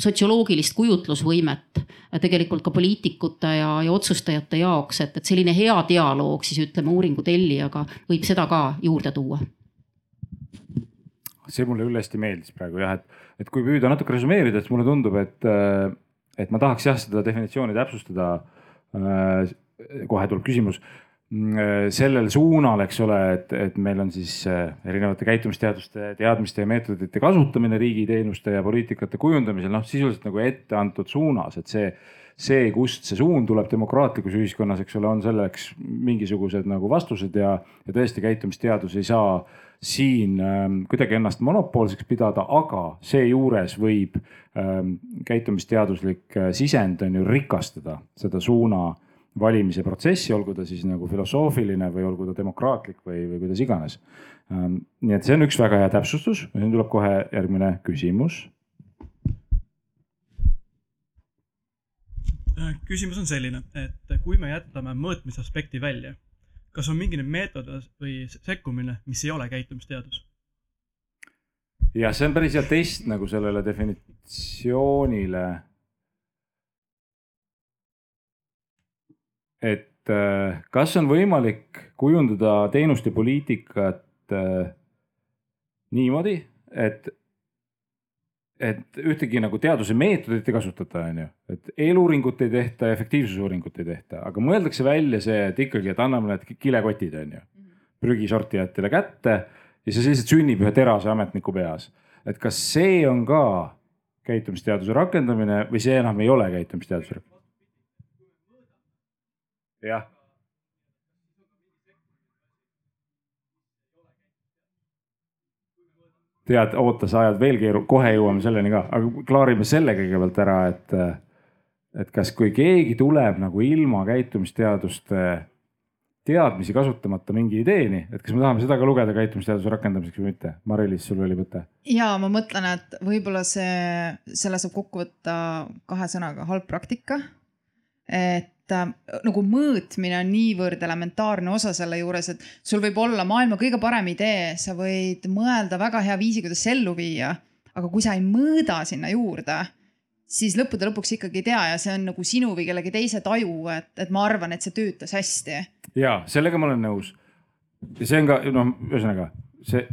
sotsioloogilist kujutlusvõimet tegelikult ka poliitikute ja, ja otsustajate jaoks, et, et selline hea dialoog siis ütleme uuringu tellijaga võib seda ka juurde tuua. See mulle küll hästi meeldis praegu jah, et, et kui püüda natuke resümeerida, siis mulle tundub, et, et ma tahaks jah, seda definitsiooni täpsustada kohe tuleb küsimus. mm, sellel suunal, eks ole, et, et meil on siis äh, erinevate käitumisteaduste teadmiste ja meetodite kasutamine riigiteenuste ja poliitikate kujundamisel, noh sisuliselt nagu ette antud suunas, et see see, kust see suund tuleb demokraatlikus ühiskonnas, eks ole, on selleks mingisugused nagu vastused ja, ja tõesti käitumisteadus ei saa siin ähm, kuidagi ennast monopoolseks pidada, aga seejuures võib ähm, käitumisteaduslik äh, sisend on ju rikastada seda suuna valimise protsessi, olgu ta siis nagu filosoofiline või olgu ta demokraatlik või, või kuidas iganes ähm,. nii et see on üks väga hea täpsustus, nüüd tuleb kohe järgmine küsimus Äh, küsimus on selline, et kui me jätame mõõtmise aspekti välja, kas on mingi meetod või sekkumine, mis ei ole käitumisteadus? jah, see on päris hea test nagu sellele definitsioonile. Et äh, kas on võimalik kujundada teenuste poliitikat äh, niimoodi, et et ühtegi nagu teaduse meetodit ei kasutata, on ju, et eeluuringut ei tehta, efektiivsusuuringut ei tehta, aga mõeldakse välja see, et ikkagi, et anname need kilekotid, on ju, prügisortijatele kätte ja see lihtsalt sünnib ühe terase ametniku peas. et kas see on ka käitumisteaduse rakendamine või see enam ei ole käitumisteaduse rakendamine? Jah tead, oota, sa ajad veel keeru-, kohe jõuame selleni ka, aga klaarime selle kõigepealt ära, et. et kas, kui keegi tuleb nagu ilma käitumisteaduste teadmisi kasutamata mingi ideeni, et kas me tahame seda ka lugeda käitumisteaduse rakendamiseks või mitte? Mari-Liis, sul oli mõte? ja ma mõtlen, et võib-olla see, selle saab kokku võtta kahe sõnaga halb praktika. et nagu mõõtmine on niivõrd elementaarne osa selle juures, et sul võib olla maailma kõige parem idee, sa võid mõelda väga hea viisi, kuidas ellu viia. aga kui sa ei mõõda sinna juurde, siis lõppude lõpuks ikkagi ei tea ja see on nagu sinu või kellegi teise taju, et, et ma arvan, et see töötas hästi. ja sellega ma olen nõus. ja see on ka noh, ühesõnaga see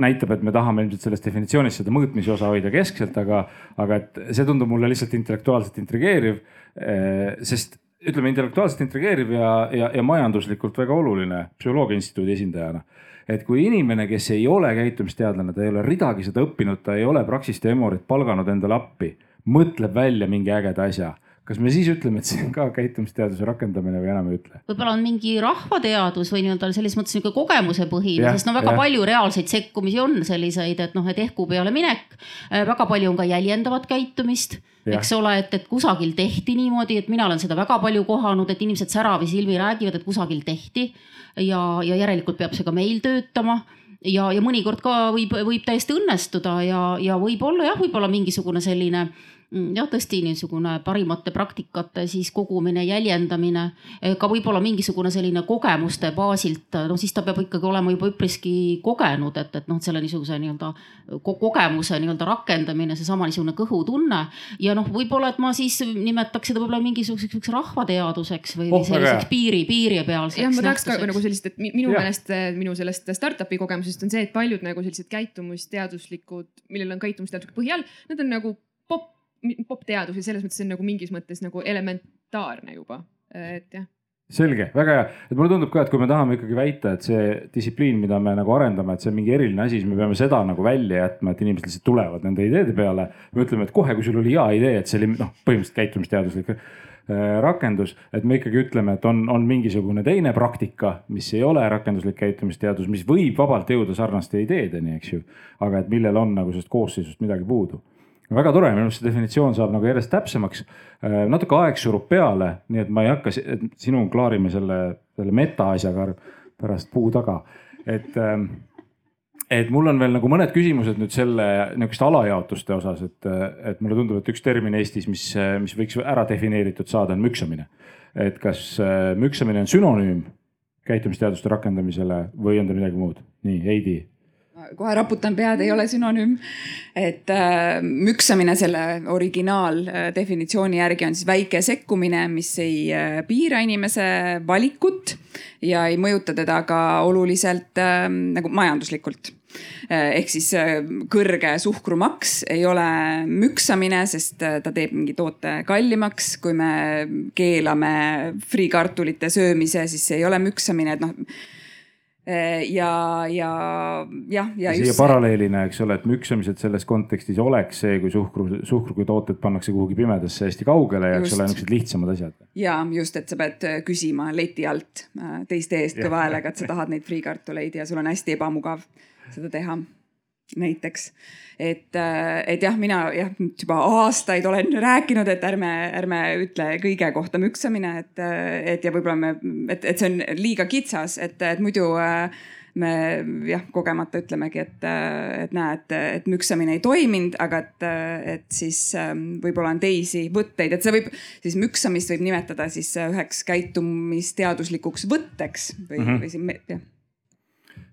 näitab, et me tahame ilmselt selles definitsioonis seda mõõtmise osa hoida keskselt, aga, aga et see tundub mulle lihtsalt intellektuaalselt intrigeeriv. Eh, sest ütleme intellektuaalselt intrigeeriv ja, ja, ja majanduslikult väga oluline psühholoogia instituudi esindajana. et kui inimene, kes ei ole käitumisteadlane, ta ei ole ridagi seda õppinud, ta ei ole Praxist ja Emorit palganud endale appi, mõtleb välja mingi ägeda asja kas me siis ütleme, et see on ka käitumisteaduse rakendamine või enam ei ütle? võib-olla on mingi rahvateadus või nii-öelda selles mõttes niisugune kogemusepõhine, sest no väga ja. palju reaalseid sekkumisi on selliseid, et noh, et ehku peale minek. Äh, väga palju on ka jäljendavat käitumist, eks ole, et, et kusagil tehti niimoodi, et mina olen seda väga palju kohanud, et inimesed säravisilmi räägivad, et kusagil tehti ja, ja järelikult peab see ka meil töötama ja, ja mõnikord ka võib, võib täiesti õnnestuda ja, ja võib-olla jah, võib-olla mingisugune selline jah, tõesti niisugune parimate praktikate siis kogumine, jäljendamine, eh, ka võib-olla mingisugune selline kogemuste baasilt, noh siis ta peab ikkagi olema juba üpriski kogenud, et, et noh, selle niisuguse nii-öelda ko kogemuse nii-öelda rakendamine, seesama niisugune kõhutunne. ja noh, võib-olla, et ma siis nimetaks seda võib-olla mingisuguseks rahvateaduseks või oh, selliseks piiri, piiripealseks. jah, ma tahaks ka nagu sellist, et minu meelest minu sellest startup'i kogemusest on see, et paljud nagu sellised käitumisteaduslikud, millel on käitumisteaduslik põhi all, need on nagu popp popteadus ja selles mõttes on nagu mingis mõttes nagu elementaarne juba, et jah selge, väga hea, et mulle tundub ka, et kui me tahame ikkagi väita, et see distsipliin, mida me nagu arendame, et see on mingi eriline asi, siis me peame seda nagu välja jätma, et inimesed lihtsalt tulevad nende ideede peale. me ütleme, et kohe, kui sul oli hea idee, et see oli noh, põhimõtteliselt käitumisteaduslik äh, rakendus, et me ikkagi ütleme, et on, on mingisugune teine praktika, mis ei ole rakenduslik käitumisteadus, mis võib vabalt jõuda sarnaste ideedeni, eks ju. aga et millel on nagu sellest koosseisust midagi puudu väga tore, minu arust see definitsioon saab nagu järjest täpsemaks. Äh, natuke aeg surub peale, nii et ma ei hakka, sinu klaarime selle, selle meta asjaga pärast puu taga. et, ähm, et mul on veel nagu mõned küsimused nüüd selle nihukeste alajaotuste osas, et, et mulle tundub, et üks termin Eestis, mis, mis võiks ära defineeritud saada, on müksamine. et kas äh, müksamine on sünonüüm käitumisteaduste rakendamisele või on ta midagi muud? nii, Heidi kohe raputan pead, ei ole sünonüüm. et äh, müksamine selle originaaldefinitsiooni äh, järgi on siis väike sekkumine, mis ei äh, piira inimese valikut ja ei mõjuta teda ka oluliselt äh, nagu majanduslikult ehk siis kõrge suhkrumaks ei ole müksamine, sest ta teeb mingi toote kallimaks. kui me keelame friikartulite söömise, siis see ei ole müksamine, et noh ja, ja jah, ja. siia paralleelina, eks ole, et müksamised selles kontekstis oleks see, kui suhkru, suhkruga tooted pannakse kuhugi pimedasse hästi kaugele ja eks ole, niisugused lihtsamad asjad. ja just, et sa pead küsima leti alt äh, teiste eest kõva häälega, et sa tahad neid friikartuleid ja sul on hästi ebamugav seda teha näiteks. et, äh, et jah, mina jah, juba aastaid olen rääkinud, et ärme, ärme ütle kõige kohta müksamine, et, äh, et ja võib-olla me, et, et see on liiga kitsas, et, et muidu äh, me jah, kogemata ütlemegi, et, et näe, et, et müksamine ei toiminud, aga et, et siis ähm, võib-olla on teisi võtteid, et see võib siis müksamist võib nimetada siis üheks käitumisteaduslikuks võtteks või mm, -hmm. või siin jah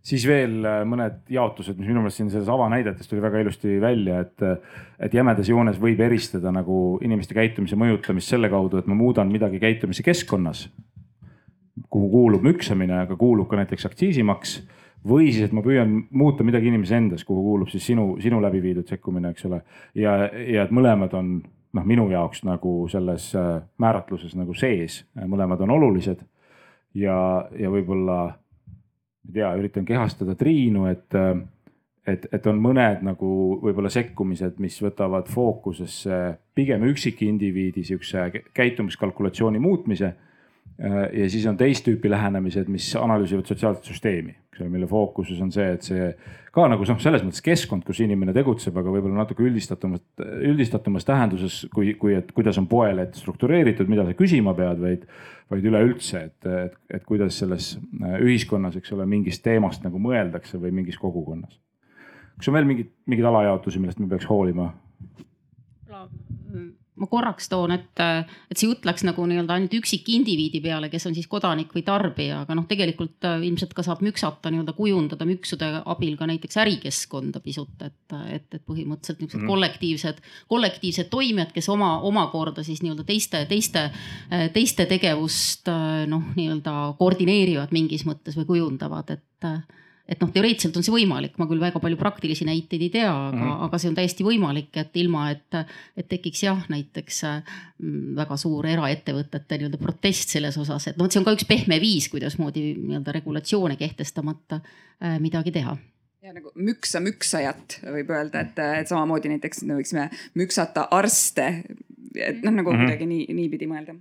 siis veel äh, mõned jaotused, mis minu meelest siin selles avanäidetes tuli väga ilusti välja, et, et jämedas joones võib eristada nagu inimeste käitumise mõjutamist selle kaudu, et ma muudan midagi käitumise keskkonnas, kuhu kuulub müksamine, aga kuulub ka näiteks aktsiisimaks või siis, et ma püüan muuta midagi inimese endas, kuhu kuulub siis sinu, sinu läbi viidud sekkumine, eks ole. ja, ja et mõlemad on noh, minu jaoks nagu selles äh, määratluses nagu sees, mõlemad on olulised. ja, ja võib-olla ei tea, üritan kehastada Triinu, et, et, et on mõned nagu võib-olla sekkumised, mis võtavad fookusesse pigem üksikindiviidi sihukese käitumiskalkulatsiooni muutmise. Ja siis on teist tüüpi lähenemised, mis analüüsivad sotsiaalset süsteemi, eks ole, mille fookuses on see, et see ka nagu noh, selles mõttes keskkond, kus inimene tegutseb, aga võib-olla natuke üldistatumas, üldistatumas tähenduses, kui, kui, et kuidas on poelett struktureeritud, mida sa küsima pead, vaid vaid üleüldse, et, et, et kuidas selles äh, ühiskonnas, eks ole, mingist teemast nagu mõeldakse või mingis kogukonnas. kas on veel mingeid, mingeid alajaotusi, millest me peaks hoolima? Ma korraks toon, et, et see jutt läks nagu nii-öelda ainult üksikindiviidi peale, kes on siis kodanik või tarbija, aga noh, tegelikult äh, ilmselt ka saab müksata nii-öelda kujundada müksude abil ka näiteks ärikeskkonda pisut, et, et, et põhimõtteliselt niisugused mm. kollektiivsed, kollektiivsed toimijad, kes oma, omakorda siis nii-öelda teiste, teiste, äh, teiste tegevust äh, noh, nii-öelda koordineerivad mingis mõttes või kujundavad, et et noh, teoreetiliselt on see võimalik, ma küll väga palju praktilisi näiteid ei tea, aga mm, -hmm. aga see on täiesti võimalik, et ilma, et, et tekiks jah, näiteks mm, väga suur eraettevõtete nii-öelda protest selles osas, et noh, et see on ka üks pehme viis, kuidasmoodi nii-öelda regulatsioone kehtestamata äh, midagi teha ja nagu müksa müksajat võib öelda, et, et samamoodi näiteks me võiksime müksata arste. et noh, nagu mm -hmm. kuidagi nii, niipidi mõelda.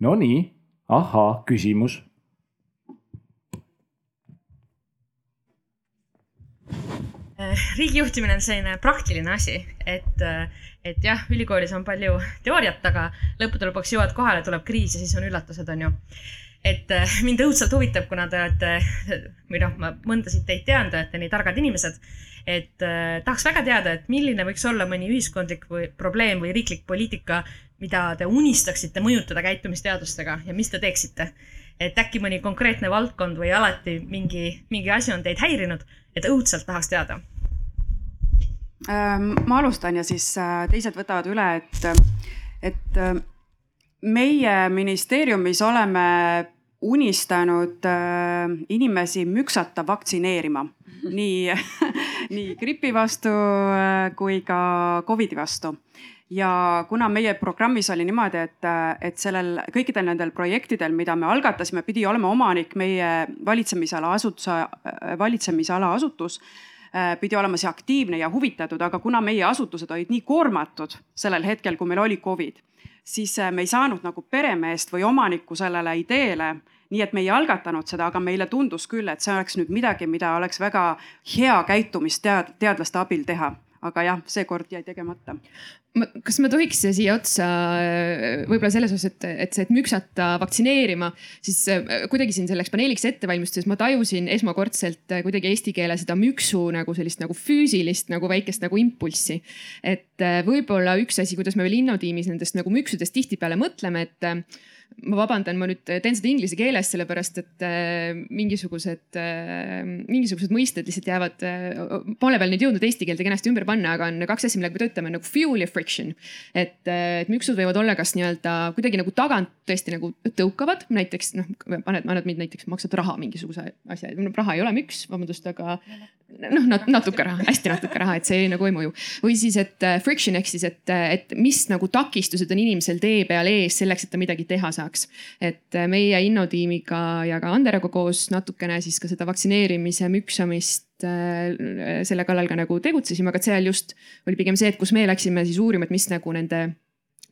Nonii, ahhaa, küsimus riigijuhtimine on selline praktiline asi, et, äh, et jah, ülikoolis on palju teooriat, aga lõppude lõpuks jõuad kohale, tuleb kriis ja siis on üllatused, on ju. et äh, mind õudselt huvitab, kuna te olete või noh, ma mõndasid teid tean, te olete nii targad inimesed. et eh, tahaks väga teada, et milline võiks olla mõni ühiskondlik või probleem või riiklik poliitika, mida te unistaksite mõjutada käitumisteadustega ja mis te teeksite et äkki mõni konkreetne valdkond või alati mingi, mingi asi on teid häirinud, et õudselt tahaks teada? Ma alustan ja siis äh, teised võtavad üle, et, et äh, meie ministeeriumis oleme unistanud äh, inimesi müksata vaktsineerima nii, (laughs) nii gripi vastu kui ka Covidi vastu ja kuna meie programmis oli niimoodi, et, et sellel kõikidel nendel projektidel, mida me algatasime, pidi olema omanik meie valitsemisala asutuse, valitsemisala asutus pidi olema see aktiivne ja huvitatud, aga kuna meie asutused olid nii koormatud sellel hetkel, kui meil oli Covid, siis me ei saanud nagu peremeest või omanikku sellele ideele nii et me ei algatanud seda, aga meile tundus küll, et see oleks nüüd midagi, mida oleks väga hea käitumistead-, teadlaste abil teha aga jah, seekord jäi tegemata. kas ma tohiks siia otsa võib-olla selles osas, et, et see, et müksata vaktsineerima, siis äh, kuidagi siin selleks paneeliks ettevalmistuses ma tajusin esmakordselt äh, kuidagi eesti keele seda müksu nagu sellist nagu füüsilist nagu väikest nagu impulssi. et äh, võib-olla üks asi, kuidas me veel innotiimis nendest nagu müksudest tihtipeale mõtleme, et ma vabandan, ma nüüd teen seda inglise keeles, sellepärast et äh, mingisugused äh,, mingisugused mõisted lihtsalt jäävad poole peal nüüd jõudnud eesti keelde kenasti ümber panna, aga on kaks asja, millega me töötame nagu fuel ja friction. et, et müksud võivad olla kas nii-öelda kuidagi nagu tagant tõesti nagu tõukavad, näiteks noh, paned, paned mind näiteks, maksad raha mingisuguse asja, raha ei ole müks, vabandust, aga noh nat, natuke raha, hästi natuke raha, et see nagu ei mõju. või siis, et friction ehk siis, et, et mis nagu takistused on inimesel tee peal ees selleks, et ta midagi teha saaks. et äh, meie innotiimiga ja ka Anderaga koos natukene siis ka seda vaktsineerimise müksamist äh, selle kallal ka nagu tegutsesime, aga seal just oli pigem see, et kus me läksime siis uurima, et mis nagu nende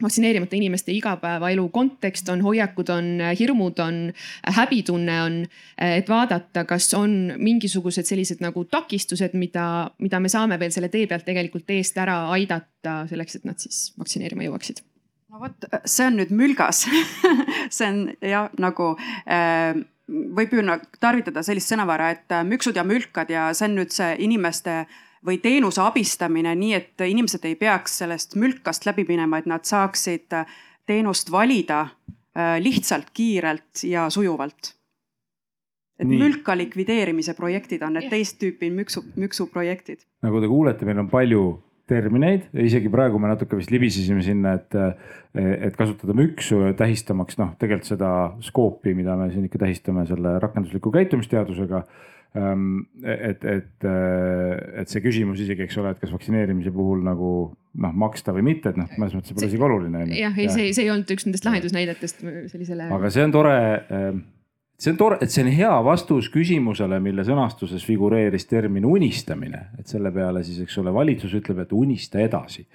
vaktsineerimata inimeste igapäevaelu kontekst on, hoiakud on, hirmud on, häbitunne on. et vaadata, kas on mingisugused sellised nagu takistused, mida, mida me saame veel selle tee pealt tegelikult eest ära aidata selleks, et nad siis vaktsineerima jõuaksid no vot, see on nüüd mülgas (laughs) see on jah, nagu äh, võib ju tarvitada sellist sõnavara, et müksud ja mülkad ja see on nüüd see inimeste äh, või teenuse abistamine, nii et inimesed ei peaks sellest mülkast läbi minema, et nad saaksid teenust valida äh, lihtsalt, kiirelt ja sujuvalt. et nii. mülka likvideerimise projektid on need teist tüüpi müksu, müksuprojektid. nagu te kuulete, meil on palju termineid, isegi praegu me natuke vist libisesime sinna, et, et kasutada müksu tähistamaks noh, tegelikult seda skoopi, mida me siin ikka tähistame selle rakendusliku käitumisteadusega Ehm, et, et, et see küsimus isegi, eks ole, et kas vaktsineerimise puhul nagu noh, maksta või mitte, et noh, mõnes mõttes see pole isegi oluline. jah, ei, see, see ei olnud üks nendest lahendusnäidetest sellisele. aga see on tore, ehm, see on tore, et see on hea vastus küsimusele, mille sõnastuses figureeris termin unistamine, et selle peale siis, eks ole, valitsus ütleb, et unista edasi.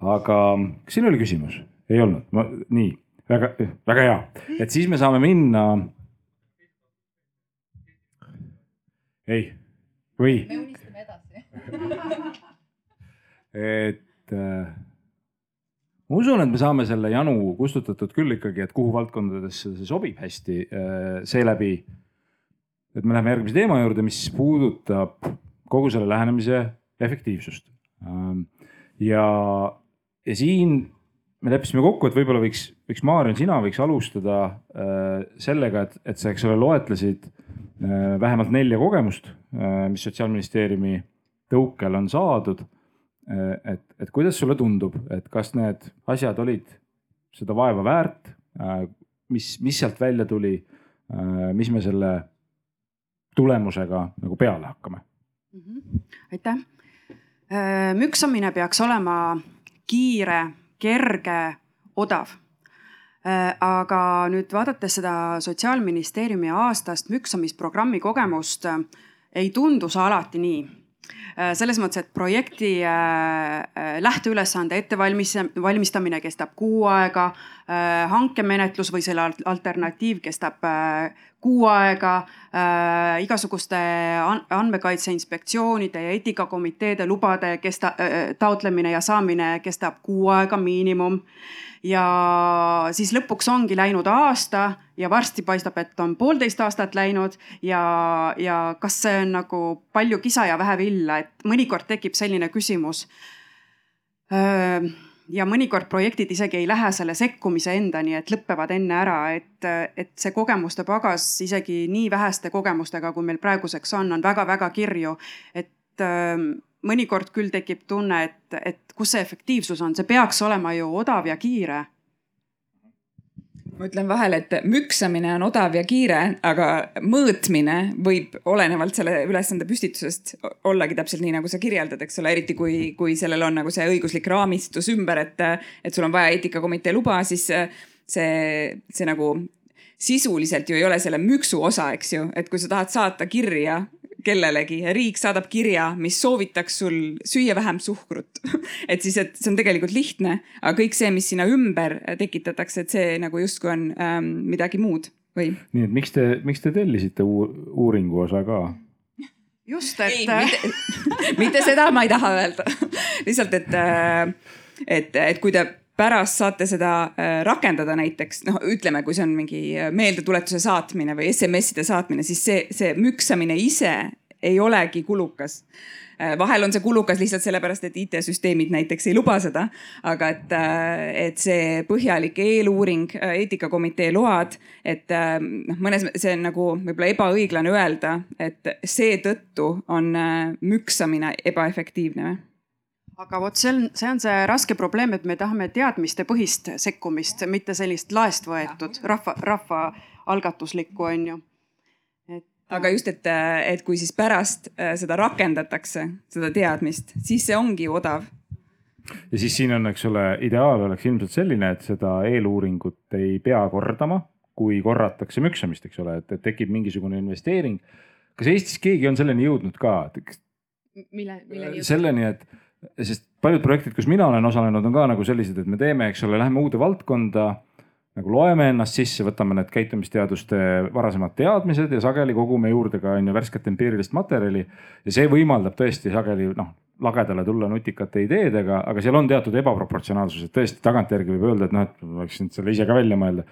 aga kas siin oli küsimus? ei olnud, ma nii. Väga, väga hea, et siis me saame minna. Ei, või? me unistame edasi. Et äh, ma usun, et me saame selle janu kustutatud küll ikkagi, et kuhu valdkondadesse see sobib hästi äh, seeläbi. et me läheme järgmise teema juurde, mis puudutab kogu selle lähenemise efektiivsust ähm,. ja, ja siin me leppisime kokku, et võib-olla võiks, võiks Maarjan, sina võiks alustada äh, sellega, et, et sa, eks ole, loetlesid Äh, vähemalt nelja kogemust, mis Sotsiaalministeeriumi tõukel on saadud. Äh, et, et kuidas sulle tundub, et kas need asjad olid seda vaeva väärt, mis, mis sealt välja tuli, mis me selle tulemusega nagu peale hakkame mm? -hmm. aitäh. müksamine peaks olema kiire, kerge, odav Äh, aga nüüd vaadates seda Sotsiaalministeeriumi aastast müksamisprogrammi kogemust, äh, ei tundu see alati nii äh, selles mõttes, et projekti lähteülesande ettevalmistamine kestab kuu aega, hankemenetlus või selle alternatiiv kestab kuu aega, igasuguste andmekaitse inspektsioonide ja eetikakomiteede lubade kesta-, taotlemine ja saamine kestab kuu aega miinimum. Ja siis lõpuks ongi läinud aasta ja varsti paistab, et on poolteist aastat läinud ja, ja kas see on nagu palju kisa ja vähe villa, et mõnikord tekib selline küsimus. ja mõnikord projektid isegi ei lähe selle sekkumise endani, et lõpevad enne ära, et, et see kogemuste pagas isegi nii väheste kogemustega, kui meil praeguseks on, on väga-väga kirju, et mõnikord küll tekib tunne, et, et kus see efektiivsus on, see peaks olema ju odav ja kiire ma ütlen vahele, et müksamine on odav ja kiire, aga mõõtmine võib olenevalt selle ülesande püstitusest ollagi täpselt nii, nagu sa kirjeldad, eks ole, eriti kui, kui sellel on nagu see õiguslik raamistus ümber, et, et sul on vaja eetikakomitee luba, siis see, see nagu sisuliselt ju ei ole selle müksu osa, eks ju, et kui sa tahad saata kirja kellelegi ja riik saadab kirja, mis soovitaks sul süüa vähem suhkrut (laughs) et siis, et see on tegelikult lihtne, aga kõik see, mis sinna ümber tekitatakse, et see nagu justkui on ähm, midagi muud või? nii et miks te, miks te tellisite uuringu osa ka? just, et. Mitte, (laughs) mitte seda ma ei taha öelda (laughs) lihtsalt, et, äh, et, et kui te pärast saate seda äh, rakendada näiteks noh, ütleme, kui see on mingi äh, meeldetuletuse saatmine või SMS-ide saatmine, siis see, see müksamine ise ei olegi kulukas Äh, vahel on see kulukas lihtsalt sellepärast, et IT-süsteemid näiteks ei luba seda, aga et, et see põhjalik eeluuring, eetikakomitee load, et noh, mõnes, see on nagu võib-olla ebaõiglane öelda, et seetõttu on müksamine ebaefektiivne või? Aga vot see on, see on see raske probleem, et me tahame teadmistepõhist sekkumist, mitte sellist laest võetud rahva, rahvaalgatuslikku, on ju aga just, et, et kui siis pärast äh, seda rakendatakse, seda teadmist, siis see ongi odav. ja siis siin on, eks ole, ideaal oleks ilmselt selline, et seda eeluuringut ei pea kordama, kui korratakse müksamist, eks ole, et, et tekib mingisugune investeering. kas Eestis keegi on selleni jõudnud ka? mille, milleni jõudnud? selleni, et, sest paljud projektid, kus mina olen osalenud, on ka nagu sellised, et me teeme, eks ole, läheme uude valdkonda nagu loeme ennast sisse, võtame need käitumisteaduste varasemad teadmised ja sageli kogume juurde ka on ju värsket empiirilist materjali. ja see võimaldab tõesti sageli noh, lagedale tulla nutikate ideedega, aga seal on teatud ebaproportsionaalsus, et tõesti tagantjärgi võib öelda, et noh, et ma võinud selle ise ka välja mõelda.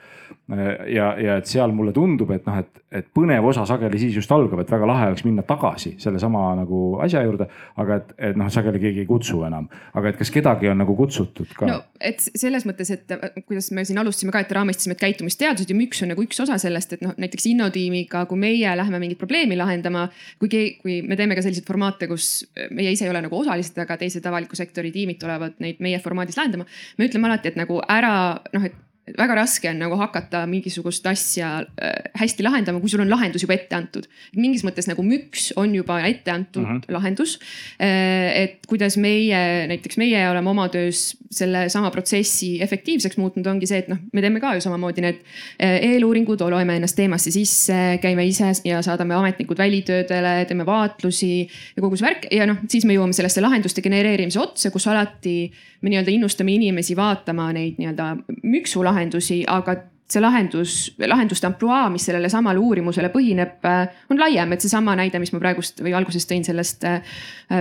ja, ja et seal mulle tundub, et noh, et, et põnev osa sageli siis just algab, et väga lahe oleks minna tagasi sellesama nagu asja juurde. aga et, et noh, sageli keegi ei kutsu enam, aga et kas kedagi on nagu kutsutud ka? no et selles mõttes, et kuidas me siin alustasime ka, et raamistasime, et käitumisteadused ja müüks on nagu üks osa sellest, et noh, näiteks Innotiimiga, kui meie läheme mingit probleemi lahendama, kui, kui me teeme ka selliseid formaate, kus meie ise ei ole nagu osalised, aga teised avaliku sektori tiimid tulevad neid meie formaadis lahendama. me ütleme alati, et nagu ära noh, et väga raske on nagu hakata mingisugust asja äh, hästi lahendama, kui sul on lahendus juba ette antud. mingis mõttes nagu müks on juba ette antud mm -hmm. lahendus. Äh, et kuidas meie, näiteks meie oleme oma töös sellesama protsessi efektiivseks muutnud, ongi see, et noh, me teeme ka ju samamoodi need äh, eeluuringud, loeme ennast teemasse sisse, käime ise ja saadame ametnikud välitöödele, teeme vaatlusi ja kogu see värk ja noh, siis me jõuame sellesse lahenduste genereerimise otsa, kus alati me nii-öelda innustame inimesi vaatama neid nii-öelda müksulahendusi, aga see lahendus, lahenduste ampluaa, mis sellele samale uurimusele põhineb, äh, on laiem, et seesama näide, mis ma praegust või alguses tõin sellest äh,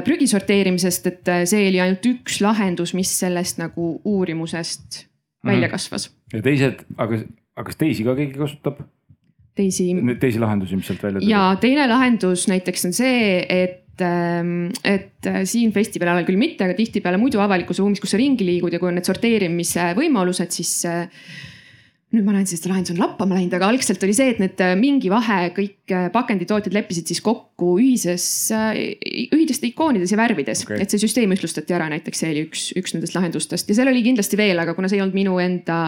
prügi sorteerimisest, et äh, see oli ainult üks lahendus, mis sellest nagu uurimusest välja mhm. kasvas. ja teised, aga, aga kas teisi ka keegi kasutab? teisi. teisi lahendusi, mis sealt välja tulevad? ja teine lahendus näiteks on see, et et, ähm, et äh, siin festivali ajal küll mitte, aga tihtipeale muidu avalikus ruumis, kus sa ringi liigud ja kui on need sorteerimise võimalused, siis äh, nüüd ma näen, siis lahendus on lappama läinud, aga algselt oli see, et need äh, mingi vahe kõik pakenditootjad leppisid siis kokku ühises, ühidest ikoonides ja värvides okay., et see süsteem ühtlustati ära, näiteks see oli üks, üks nendest lahendustest ja seal oli kindlasti veel, aga kuna see ei olnud minu enda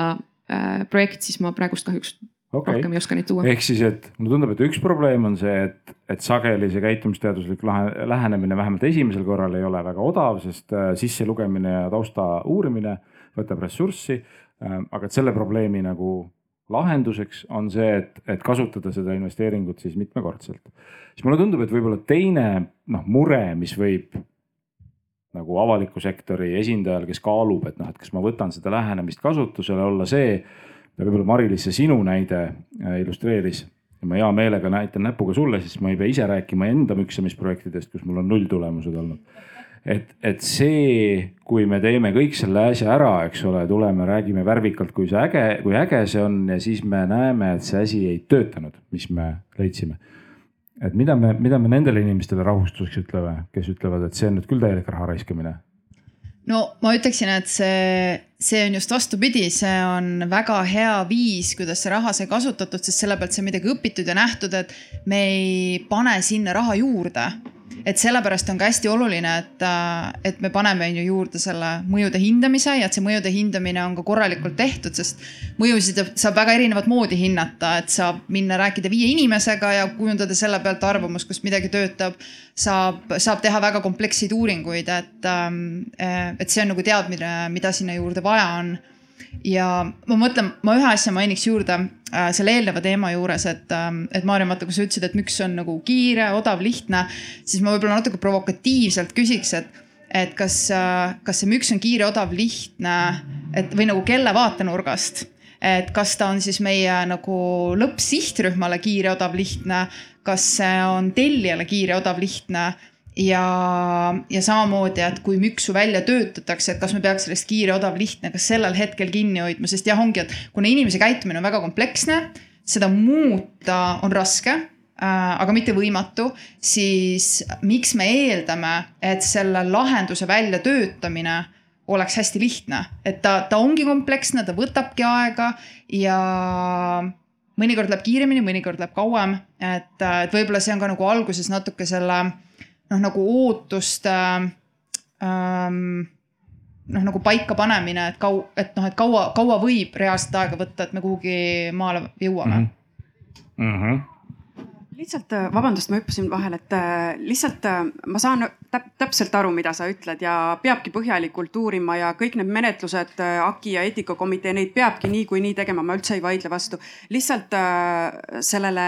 äh, projekt, siis ma praegust kahjuks okay. rohkem ei oska neid tuua. ehk siis, et mulle tundub, et üks probleem on see, et, et sageli see käitumisteaduslik lahe, lähenemine vähemalt esimesel korral ei ole väga odav, sest äh, sisselugemine ja tausta uurimine võtab ressurssi äh,. aga et selle probleemi nagu lahenduseks on see, et, et kasutada seda investeeringut siis mitmekordselt. siis mulle tundub, et võib-olla teine noh, mure, mis võib nagu avaliku sektori esindajal, kes kaalub, et noh, et kas ma võtan seda lähenemist kasutusele, olla see võib-olla Mari-Liis, see sinu näide äh, illustreeris ja ma hea meelega näitan näpuga sulle, siis ma ei pea ise rääkima enda müksamisprojektidest, kus mul on nulltulemused olnud. et, et see, kui me teeme kõik selle asja ära, eks ole, tuleme, räägime värvikalt, kui see äge, kui äge see on ja siis me näeme, et see asi ei töötanud, mis me leidsime. et mida me, mida me nendele inimestele rahustuseks ütleme, kes ütlevad, et see on nüüd küll täielik raha raiskamine no ma ütleksin, et see, see on just vastupidi, see on väga hea viis, kuidas see raha sai kasutatud, sest selle pealt sai midagi õpitud ja nähtud, et me ei pane sinna raha juurde et sellepärast on ka hästi oluline, et, äh, et me paneme on ju juurde selle mõjude hindamise ja et see mõjude hindamine on ka korralikult tehtud, sest mõjusid saab väga erinevat moodi hinnata, et saab minna rääkida viie inimesega ja kujundada selle pealt arvamust, kus midagi töötab. saab, saab teha väga kompleksseid uuringuid, et, ähm, äh, et see on nagu teadmine, mida sinna juurde vaja on ja ma mõtlen, ma ühe asja mainiks juurde äh, selle eelneva teema juures, et äh,, et Maarja, vaata, kui sa ütlesid, et miks on nagu kiire, odav, lihtne, siis ma võib-olla natuke provokatiivselt küsiks, et, et kas äh,, kas see müks on kiire, odav, lihtne, et või nagu kelle vaatenurgast? Et kas ta on siis meie nagu lõppsihtrühmale kiire, odav, lihtne, kas see on tellijale kiire, odav, lihtne ja, ja samamoodi, et kui müksu välja töötatakse, et kas me peaks sellest kiire, odav, lihtne, kas sellel hetkel kinni hoidma, sest jah, ongi, et kuna inimese käitumine on väga kompleksne, seda muuta on raske äh, aga mitte võimatu, siis miks me eeldame, et selle lahenduse väljatöötamine oleks hästi lihtne, et ta, ta ongi kompleksne, ta võtabki aega ja mõnikord läheb kiiremini, mõnikord läheb kauem, et, et võib-olla see on ka nagu alguses natuke selle noh, nagu ootuste ähm, noh, nagu paikapanemine, et kau-, et noh, et kaua, kaua võib reaalselt aega võtta, et me kuhugi maale jõuame mm. -hmm. Mm -hmm lihtsalt, vabandust, ma hüppasin vahele, et äh, lihtsalt äh, ma saan täp täpselt aru, mida sa ütled ja peabki põhjalikult uurima ja kõik need menetlused, äh, AKI ja eetikakomitee, neid peabki niikuinii tegema, ma üldse ei vaidle vastu. lihtsalt sellele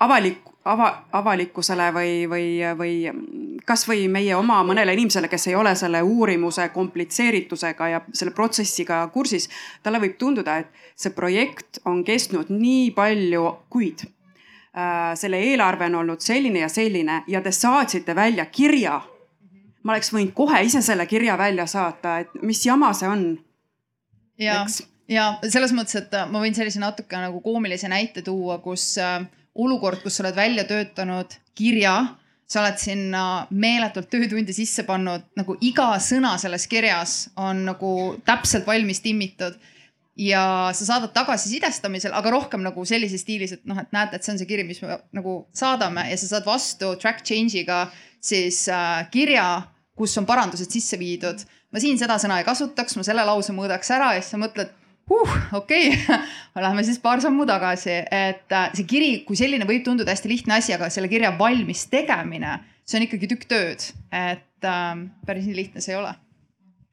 avalik, ava, avalikkusele või, või, või kasvõi meie oma mõnele inimesele, kes ei ole selle uurimuse komplitseeritusega ja selle protsessiga kursis, talle võib tunduda, et see projekt on kestnud nii palju kuid. Äh, selle eelarve on olnud selline ja selline ja te saatsite välja kirja. ma oleks võinud kohe ise selle kirja välja saata, et mis jama see on. ja, ja selles mõttes, et ma võin sellise natuke nagu koomilise näite tuua, kus äh, olukord, kus sa oled välja töötanud kirja sa oled sinna meeletult töötunde sisse pannud, nagu iga sõna selles kirjas on nagu täpselt valmis timmitud. ja sa saadad tagasisidestamisel, aga rohkem nagu sellises stiilis, et noh, et näete, et see on see kiri, mis me nagu saadame ja sa saad vastu track change'iga siis äh, kirja, kus on parandused sisse viidud. ma siin seda sõna ei kasutaks, ma selle lause muudaks ära ja siis sa mõtled huh, okei okay. (laughs) Lähme siis paar sammu tagasi, et äh, see kiri kui selline võib tunduda hästi lihtne asi, aga selle kirja valmis tegemine, see on ikkagi tükk tööd, et ähm, päris nii lihtne see ei ole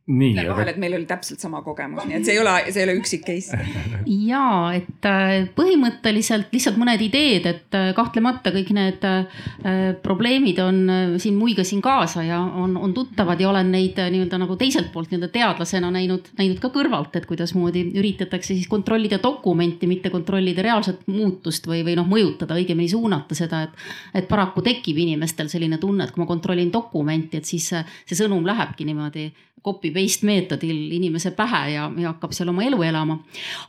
nii. vahel, et meil oli täpselt sama kogemus, nii et see ei ole, see ei ole üksik case. (laughs) ja et äh, põhimõtteliselt lihtsalt mõned ideed, et äh, kahtlemata kõik need äh, probleemid on siin muigasin kaasa ja on, on tuttavad ja olen neid nii-öelda nagu teiselt poolt nii-öelda teadlasena näinud, näinud ka kõrvalt, et kuidasmoodi üritatakse siis kontrollida dokumenti, mitte kontrollida reaalset muutust või, või noh, mõjutada, õigemini suunata seda, et. et paraku tekib inimestel selline tunne, et kui ma kontrollin dokumenti, et siis see, see sõnum lähebki niimoodi copy paste meetodil inimese pähe ja, ja hakkab seal oma elu elama.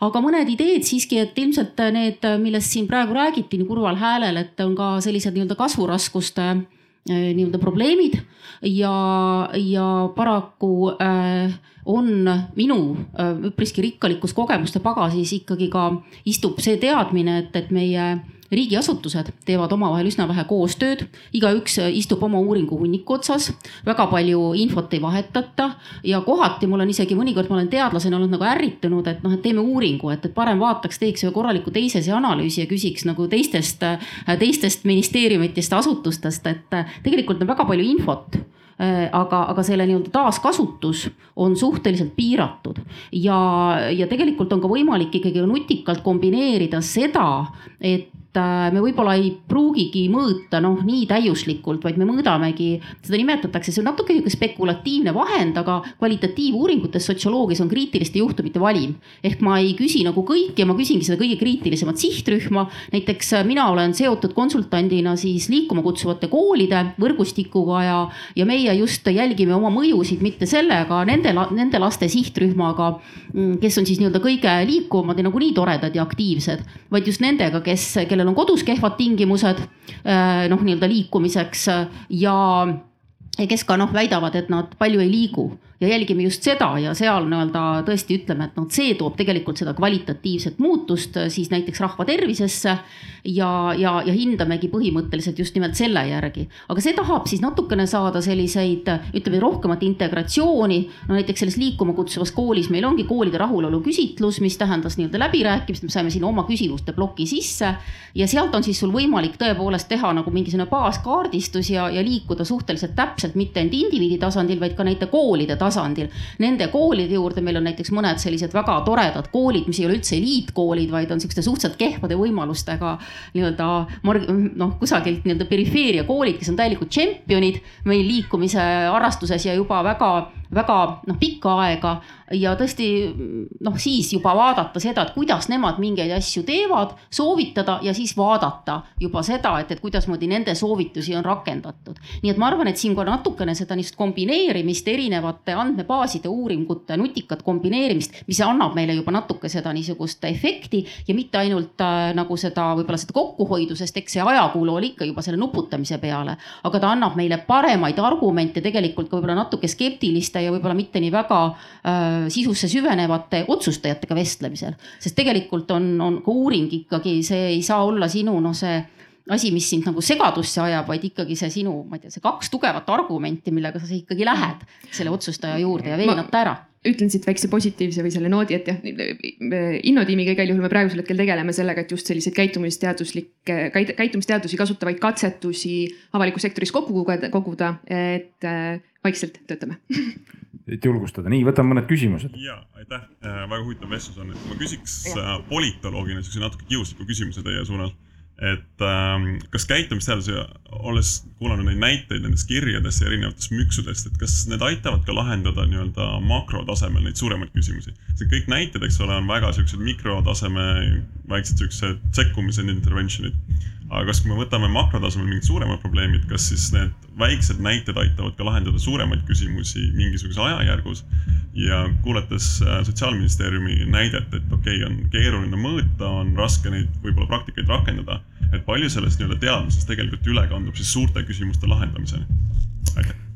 aga mõned ideed siiski, et ilmselt need, millest siin praegu räägiti nii kurval häälel, et on ka sellised nii-öelda kasvuraskuste äh, nii-öelda probleemid ja, ja paraku äh, on minu äh, üpriski rikkalikus kogemuste pagasis ikkagi ka istub see teadmine, et, et meie riigiasutused teevad omavahel üsna vähe koostööd, igaüks istub oma uuringu hunniku otsas, väga palju infot ei vahetata. Ja kohati mul on isegi mõnikord, ma olen teadlasena olnud nagu ärritunud, et noh, et teeme uuringu, et, et parem vaataks, teeks ühe korraliku teisese analüüsi ja küsiks nagu teistest, teistest ministeeriumitest, asutustest, et tegelikult on väga palju infot. Aga, aga selle nii-öelda taaskasutus on suhteliselt piiratud. Ja, ja tegelikult on ka võimalik ikkagi nutikalt kombineerida seda, et Äh, me võib-olla ei pruugigi mõõta noh, nii täiuslikult, vaid me mõõdamegi, seda nimetatakse, see on natuke niisugune spekulatiivne vahend, aga kvalitatiivuuringutes sotsioloogias on kriitiliste juhtumite valim. ehk ma ei küsi nagu kõiki ma küsingi seda kõige kriitilisemat sihtrühma. näiteks äh, mina olen seotud konsultandina siis liikuma kutsuvate koolide võrgustikuga ja, ja meie just jälgime oma mõjusid mitte sellega, nende, nende laste sihtrühmaga, mm, kes on siis nii-öelda kõige liikuvamad ja nagunii toredad ja aktiivsed, vaid just nendega, kes, kellel kellel on kodus kehvad tingimused eh, noh, nii-öelda liikumiseks ja kes ka noh, väidavad, et nad palju ei liigu ja jälgime just seda ja seal nii-öelda tõesti ütleme, et noh, see toob tegelikult seda kvalitatiivset muutust äh, siis näiteks rahva tervisesse. ja, ja, ja hindamegi põhimõtteliselt just nimelt selle järgi, aga see tahab siis natukene saada selliseid, ütleme rohkemat integratsiooni. no näiteks selles liikuma kutsuvas koolis meil ongi koolide rahulolu küsitlus, mis tähendas nii-öelda läbirääkimist, me saime sinna oma küsimuste ploki sisse. ja sealt on siis sul võimalik tõepoolest teha nagu mingisugune baaskaardistus ja, ja liikuda suhteliselt täpselt mitte ainult indiviidi tasandil, vaid ka näite koolide tasandil tasandil. Nende koolide juurde meil on näiteks mõned sellised väga toredad koolid, mis ei ole üldse eliitkoolid, vaid on sihukeste suhteliselt kehvade võimalustega nii-öelda noh, kusagilt nii-öelda perifeeria koolid, kes on täielikud tšempionid meil liikumise harrastuses ja juba väga väga noh, pikka aega ja tõesti noh, siis juba vaadata seda, et kuidas nemad mingeid asju teevad, soovitada ja siis vaadata juba seda, et, et kuidasmoodi nende soovitusi on rakendatud. nii et ma arvan, et siin ka natukene seda niisugust kombineerimist erinevate andmebaaside, uuringute, nutikat kombineerimist, mis annab meile juba natuke seda niisugust efekti ja mitte ainult äh, nagu seda võib-olla seda kokkuhoidu, sest eks see ajakulu oli ikka juba selle nuputamise peale, aga ta annab meile paremaid argumente tegelikult ka võib-olla natuke skeptiliste ja võib-olla mitte nii väga äh, sisusse süvenevate otsustajatega vestlemisel. sest tegelikult on, on ka uuring ikkagi, see ei saa olla sinu noh, see asi, mis sind nagu segadusse ajab, vaid ikkagi see sinu, ma ei tea, see kaks tugevat argumenti, millega sa ikkagi lähed selle otsustaja juurde ja veenad ta ära ütlen siit väikse positiivse või selle noodi, et jah, Innotiimiga igal juhul me praegusel hetkel tegeleme sellega, et just selliseid käitumisteaduslikke, käitumisteadusi kasutavaid katsetusi avalikus sektoris kokku koguda, et äh, vaikselt töötame. Et julgustada, nii võtame mõned küsimused. ja aitäh, äh, väga huvitav vestlus on, et ma küsiks äh, politoloogina siukse natuke kiusliku küsimuse teie suunal. Et ähm, kas käitumisteadusi, olles kuulanud neid näiteid nendest kirjadest ja erinevatest müksudest, et kas need aitavad ka lahendada nii-öelda makrotasemel neid suuremaid küsimusi? see kõik näited, eks ole, on väga siuksed mikrotaseme väiksed siuksed sekkumised, intervention'id. aga kas, kui me võtame makrotasemel mingid suuremad probleemid, kas siis need väiksed näited aitavad ka lahendada suuremaid küsimusi mingisuguses ajajärgus? ja kuulates äh, Sotsiaalministeeriumi näidet, et okei okay,, on keeruline mõõta, on raske neid võib-olla praktikaid rakendada et palju sellest nii-öelda teadmisest tegelikult üle kandub siis suurte küsimuste lahendamiseni?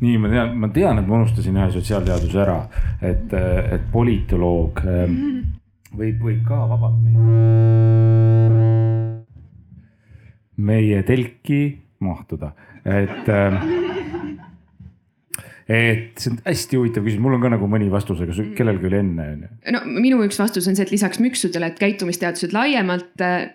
nii, ma tean, ma tean, et ma unustasin ühe sotsiaalteaduse ära, et, et politoloog ähm, võib, võib ka vabalt meie, meie telki mahtuda, et ähm, et see on hästi huvitav küsimus, mul on ka nagu mõni vastus, aga kellelgi oli enne, on ju. no minu üks vastus on see, et lisaks müksudele, et käitumisteadused laiemalt äh,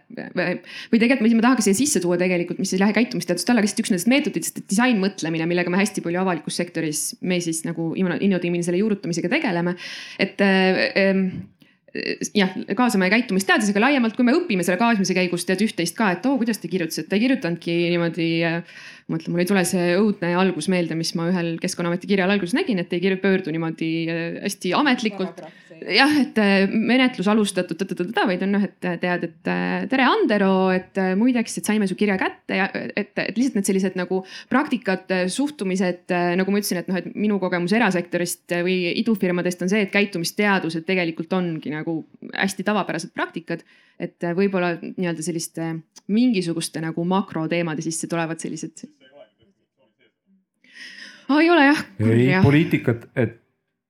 või tegelikult ma tahan ka siia sisse tuua tegelikult, mis ei lähe käitumisteaduste alla, lihtsalt üks nendest meetoditest, et disainmõtlemine, millega me hästi palju avalikus sektoris, me siis nagu innotiimini selle juurutamisega tegeleme, et ähm, jah, kaasame käitumisteadlasi, aga laiemalt, kui me õpime selle kaasamise käigus tead üht-teist ka, et oo oh,, kuidas te kirjutasite, ta ei kirjutanudki niimoodi äh, ma mõtlen, mul ei tule see õudne algus meelde, mis ma ühel Keskkonnaameti kirjal alguses nägin, et ei pöördu niimoodi äh, hästi ametlikult. jah, et äh, menetlus alustatud, vaid on noh, et tead, et tere, Andero, et muideks, et saime su kirja kätte ja et, et lihtsalt need sellised nagu praktikad, suhtumised, nagu ma ütlesin, et noh, et minu kogemus erasektorist või idufirmadest on see, et käitumisteadused tegelikult ongi nagu hästi tavapärased praktikad et äh, võib-olla nii-öelda selliste mingisuguste nagu makroteemade sisse tulevad sellised. Oh, ei ole jah. ei, poliitikat, et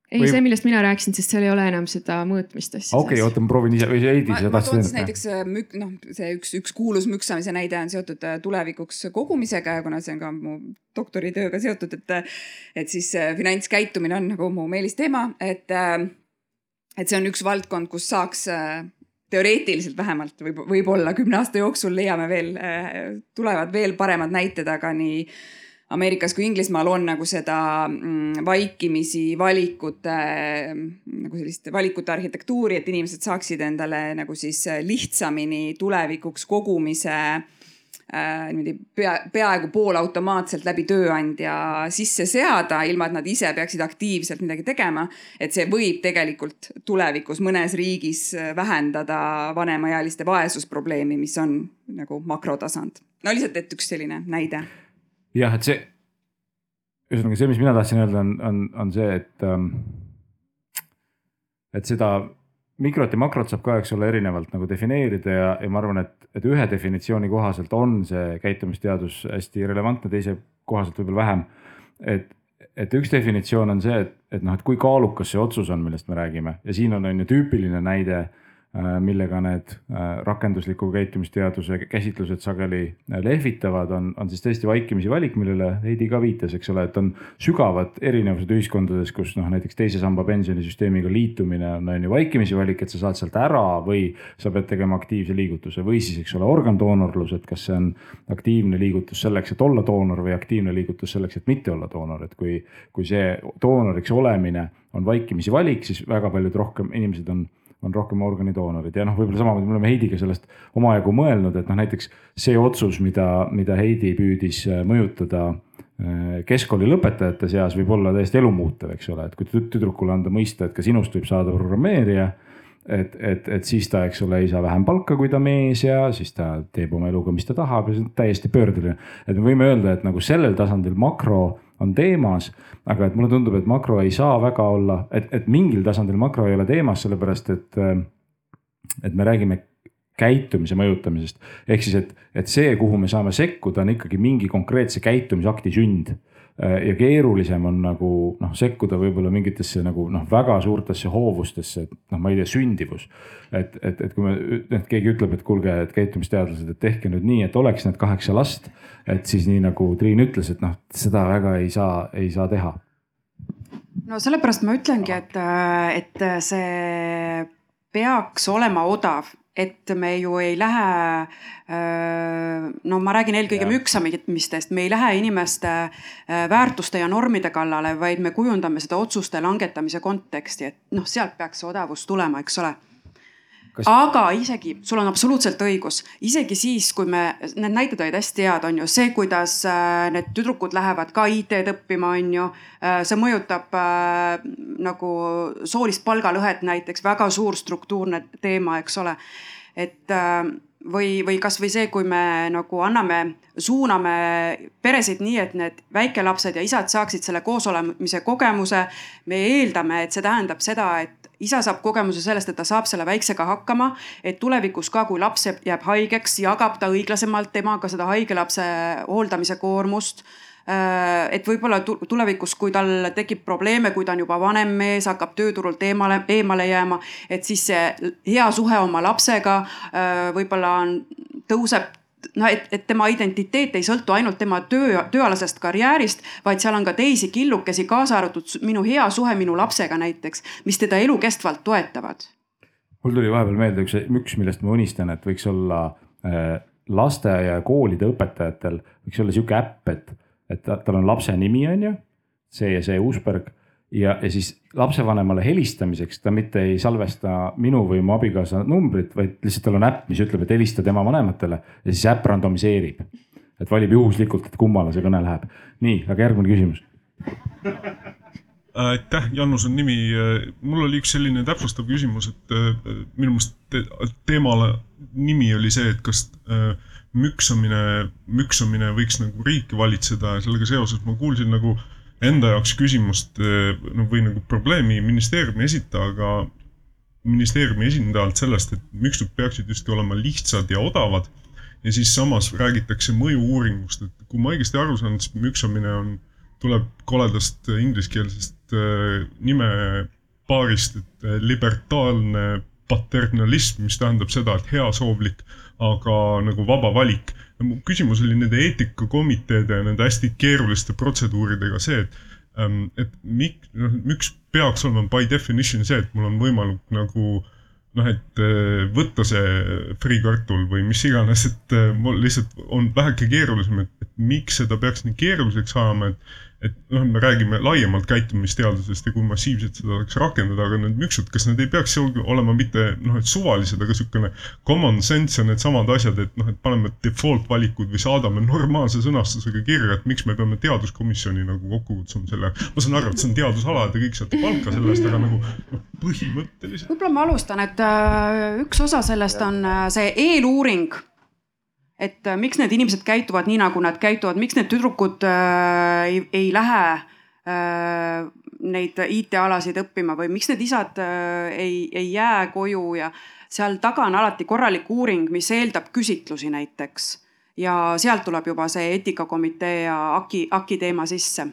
ei või..., see, millest mina rääkisin, sest seal ei ole enam seda mõõtmist asja. okei okay,, oota, ma proovin ise või see Heidi, sa tahtsid ennast. näiteks äh, mük-, noh, see üks, üks kuulus müksamise näide on seotud äh, tulevikuks kogumisega ja kuna see on ka mu doktoritööga seotud, et, et siis finantskäitumine on nagu mu meelisteema, et, et see on üks valdkond, kus saaks teoreetiliselt vähemalt võib, võib-olla kümne aasta jooksul leiame veel, äh, tulevad veel paremad näited, aga nii Ameerikas kui Inglismaal on nagu seda mm, vaikimisi valikute, nagu sellist valikute arhitektuuri, et inimesed saaksid endale nagu siis lihtsamini tulevikuks kogumise äh, niimoodi pea, peaaegu poolautomaatselt läbi tööandja sisse seada, ilma et nad ise peaksid aktiivselt midagi tegema. et see võib tegelikult tulevikus mõnes riigis vähendada vanemaealiste vaesusprobleemi, mis on nagu makrotasand. no lihtsalt, et üks selline näide. jah, et see, ühesõnaga see, mis mina tahtsin öelda, on, on, on see, et ähm, et seda mikrot ja makrot saab ka, eks ole, erinevalt nagu defineerida ja, ja ma arvan, et, et ühe definitsiooni kohaselt on see käitumisteadus hästi relevantne, teise kohaselt võib-olla vähem. et, et üks definitsioon on see, et, et noh, et kui kaalukas see otsus on, millest me räägime ja siin on, on ju tüüpiline näide millega need äh, rakendusliku käitumisteaduse käsitlused sageli äh, lehvitavad, on, on siis tõesti vaikimisi valik, millele Heidi ka viitas, eks ole, et on sügavad erinevused ühiskondades, kus noh, näiteks teise samba pensionisüsteemiga liitumine on, on ju vaikimisi valik, et sa saad sealt ära või sa pead tegema aktiivse liigutuse või siis, eks ole, organdoonorlus, et kas see on aktiivne liigutus selleks, et olla doonor või aktiivne liigutus selleks, et mitte olla doonor, et kui, kui see doonoriks olemine on vaikimisi valik, siis väga paljud rohkem inimesed on on rohkem organidoonorid ja noh, võib-olla samamoodi me oleme Heidiga sellest omajagu mõelnud, et noh, näiteks see otsus, mida, mida Heidi püüdis äh, mõjutada keskkooli lõpetajate seas võib olla täiesti elumuutev, eks ole, et kui tüdrukule anda mõista, et ka sinust võib saada programmeerija et, et, et siis ta, eks ole, ei saa vähem palka, kui ta mees ja siis ta teeb oma eluga, mis ta tahab ja see on täiesti pöördeline. et me võime öelda, et nagu sellel tasandil makro on teemas, aga et mulle tundub, et makro ei saa väga olla, et, et mingil tasandil makro ei ole teemas, sellepärast et, et me räägime käitumise mõjutamisest. ehk siis, et, et see, kuhu me saame sekkuda, on ikkagi mingi konkreetse käitumisakti sünd Äh, ja keerulisem on nagu noh, sekkuda võib-olla mingitesse nagu noh, väga suurtesse hoovustesse, et noh, ma ei tea, sündivus. et, et, et kui me, et keegi ütleb, et kuulge, et käitumisteadlased, et tehke nüüd nii, et oleks need kaheksa last. et siis nii nagu Triin ütles, et noh, seda väga ei saa, ei saa teha. no sellepärast ma ütlengi, et, et see peaks olema odav et me ju ei lähe, no ma räägin eelkõige müksamistest, me ei lähe inimeste väärtuste ja normide kallale, vaid me kujundame seda otsuste langetamise konteksti, et noh, sealt peaks see odavus tulema, eks ole Kas... aga isegi, sul on absoluutselt õigus, isegi siis, kui me, need näited olid hästi head, on ju see, kuidas äh, need tüdrukud lähevad ka IT-d õppima, on ju äh,. see mõjutab äh, nagu soolist palgalõhet näiteks, väga suur struktuurne teema, eks ole. et äh, või, või kasvõi see, kui me nagu anname, suuname peresid nii, et need väikelapsed ja isad saaksid selle koosolemise kogemuse. me eeldame, et see tähendab seda, et isa saab kogemuse sellest, et ta saab selle väiksega hakkama, et tulevikus ka, kui laps jääb haigeks, jagab ta õiglasemalt temaga seda haige lapse hooldamise koormust. Äh, et võib-olla tulevikus, kui tal tekib probleeme, kui ta on juba vanem mees, hakkab tööturult eemale, eemale jääma, et siis see hea suhe oma lapsega äh, võib-olla on, tõuseb no et, et tema identiteet ei sõltu ainult tema töö, tööalasest karjäärist, vaid seal on ka teisi killukesi, kaasa arvatud minu hea suhe minu lapsega näiteks, mis teda elukestvalt toetavad. mul tuli vahepeal meelde üks, üks, millest ma unistan, et võiks olla äh, lasteaia ja koolide õpetajatel võiks olla sihuke äpp, et, et tal on lapse nimi, on ju, see ja see Uusberg ja, ja siis lapsevanemale helistamiseks ta mitte ei salvesta minu või mu abikaasa numbrit, vaid lihtsalt tal on äpp, mis ütleb, et helista tema vanematele ja siis äpp randomiseerib. et valib juhuslikult, et kummale see kõne läheb. nii, aga järgmine küsimus. aitäh, Jannus on nimi. mul oli üks selline täpsustav küsimus, et äh, minu meelest teemale nimi oli see, et kas äh, müksamine, müksamine võiks nagu riiki valitseda ja sellega seoses ma kuulsin nagu äh, enda jaoks küsimust no või nagu probleemi ministeeriumi esitajaga, ministeeriumi esindajalt sellest, et müksud peaksid justkui olema lihtsad ja odavad. ja siis samas räägitakse mõju-uuringust, et kui ma õigesti aru saan, siis müksamine on, tuleb koledast ingliskeelsest äh, nimepaarist, et äh, libertaalne paternalism, mis tähendab seda, et heasoovlik, aga nagu vaba valik mu küsimus oli nende eetikakomiteede ja nende hästi keeruliste protseduuridega see, et ähm, et mik-, noh, miks peaks olema by definition see, et mul on võimalik nagu noh, et äh, võtta see friikartul või mis iganes, et äh, mul lihtsalt on väheke keerulisem, et, et miks seda peaks nii keeruliseks ajama, et et noh, me räägime laiemalt käitumisteadusest ja kui massiivselt seda saaks rakendada, aga need müksud, kas need ei peaks olema mitte noh, et suvalised, aga niisugune common sense ja needsamad asjad, et noh, et paneme default valikud või saadame normaalse sõnastusega kirja, et miks me peame teaduskomisjoni nagu kokku kutsuma selle. ma saan aru, et see on teadusala ja te kõik saate palka selle eest, aga nagu noh, põhimõtteliselt. võib-olla ma alustan, et äh, üks osa sellest on äh, see eeluuring et äh, miks need inimesed käituvad nii, nagu nad käituvad, miks need tüdrukud äh, ei, ei lähe äh, neid IT-alasid õppima või miks need isad äh, ei, ei jää koju ja seal taga on alati korralik uuring, mis eeldab küsitlusi näiteks. ja sealt tuleb juba see eetikakomitee ja AKI, AKI teema sisse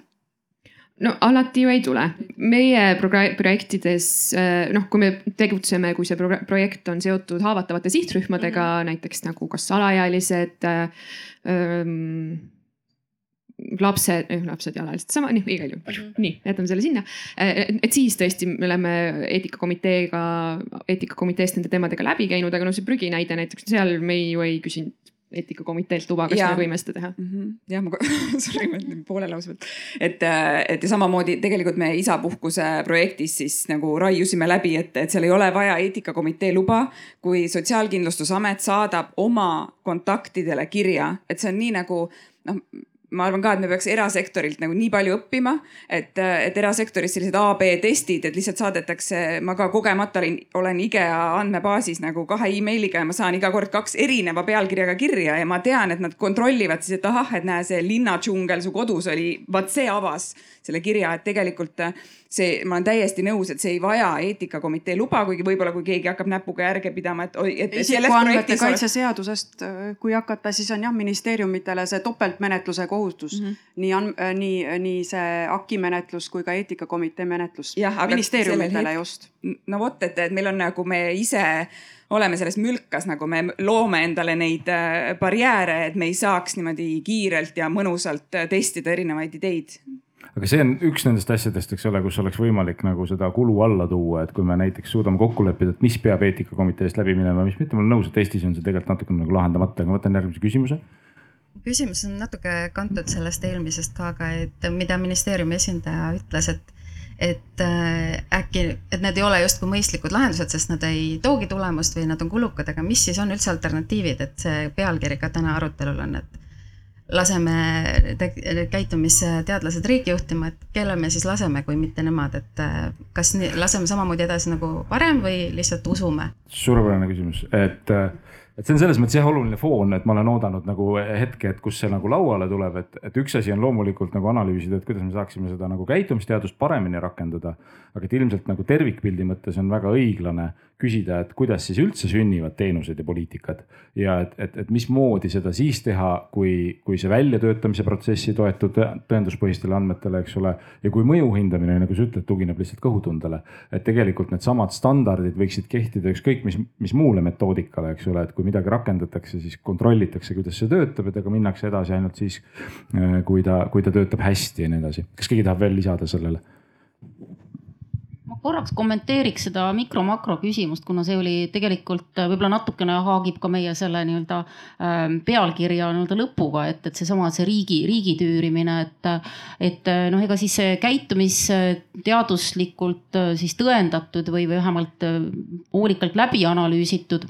no alati ju ei tule. meie projektides äh, noh, kui me tegutseme, kui see projekt on seotud haavatavate sihtrühmadega mm, -hmm. näiteks nagu kas alaealised ähm,. lapsed, lapsed ja alalised, sama, nii igal juhul mm, -hmm. nii jätame selle sinna. Äh, et siis tõesti me oleme eetikakomiteega, eetikakomiteest nende teemadega läbi käinud, aga noh, see prügi näide näiteks seal me ei, ju ei küsinud eetikakomiteelt luba, kas ja. me võime seda teha mm? -hmm. jah, ma, (laughs) sorry, ma ütlen poole lause pealt. et, et ja samamoodi tegelikult me isapuhkuse projektis siis nagu raiusime läbi, et, et seal ei ole vaja eetikakomitee luba. kui Sotsiaalkindlustusamet saadab oma kontaktidele kirja, et see on nii nagu noh ma arvan ka, et me peaks erasektorilt nagu nii palju õppima, et, et erasektoris sellised AB testid, et lihtsalt saadetakse, ma ka kogemata olin, olen IKEA andmebaasis nagu kahe emailiga ja ma saan iga kord kaks erineva pealkirjaga kirja ja ma tean, et nad kontrollivad siis, et ahah, et näe, see linnadžungel su kodus oli, vaat see avas selle kirja, et tegelikult see, ma olen täiesti nõus, et see ei vaja eetikakomitee luba, kuigi võib-olla kui keegi hakkab näpuga järge pidama, et oi, et. isikuandmete kaitse oleks... seadusest, kui hakata, siis on jah, ministeeriumitele see topeltmenetluse kohustus mm. -hmm. nii on, nii, nii see AKI menetlus kui ka eetikakomitee menetlus. ministeeriumitele just. no vot, et, et meil on nagu me ise oleme selles mülkas, nagu me loome endale neid äh, barjääre, et me ei saaks niimoodi kiirelt ja mõnusalt äh, testida erinevaid ideid aga see on üks nendest asjadest, eks ole, kus oleks võimalik nagu seda kulu alla tuua, et kui me näiteks suudame kokku leppida, et mis peab eetikakomiteest läbi minema, mis mitte, ma olen nõus, et Eestis on see tegelikult natuke nagu lahendamata, aga ma võtan järgmise küsimuse küsimus on natuke kantud sellest eelmisest ka, aga et mida ministeeriumi esindaja ütles, et et äh, äkki, et need ei ole justkui mõistlikud lahendused, sest nad ei toogi tulemust või nad on kulukad, aga mis siis on üldse alternatiivid, et see pealkiri ka täna arutelul on, et laseme käitumisteadlased riiki juhtima, et kelle me siis laseme, kui mitte nemad, et äh, kas nii, laseme samamoodi edasi nagu varem või lihtsalt usume? suurepärane küsimus, et äh, et see on selles mõttes jah oluline foon, et ma olen oodanud nagu hetke, et kus see nagu lauale tuleb, et, et üks asi on loomulikult nagu analüüsida, et kuidas me saaksime seda nagu käitumisteadust paremini rakendada. aga et ilmselt nagu tervikpildi mõttes on väga õiglane küsida, et kuidas siis üldse sünnivad teenused ja poliitikad. ja et, et, et mismoodi seda siis teha, kui, kui see väljatöötamise protsess ei toetu tõenduspõhistele andmetele, eks ole. ja kui mõju hindamine, nagu sa ütled, tugineb lihtsalt kõhutundele. et tegelikult needsamad standardid võiksid kehtida ükskõik mis, mis muule metoodikale, eks ole, et kui midagi rakendatakse, siis kontrollitakse, kuidas see töötab ja temaga minnakse edasi ainult siis, kui ta, kui ta töötab hästi ja nii edasi. kas keegi tahab veel lisada sellele? Ma korraks kommenteeriks seda mikro-makro küsimust, kuna see oli tegelikult äh, võib-olla natukene haagib ka meie selle nii-öelda ähm, pealkirja nii-öelda lõpuga, et, et seesama, see riigi, riigi tüürimine, et. et äh, noh, ega siis see käitumisteaduslikult siis tõendatud või, või vähemalt hoolikalt läbi analüüsitud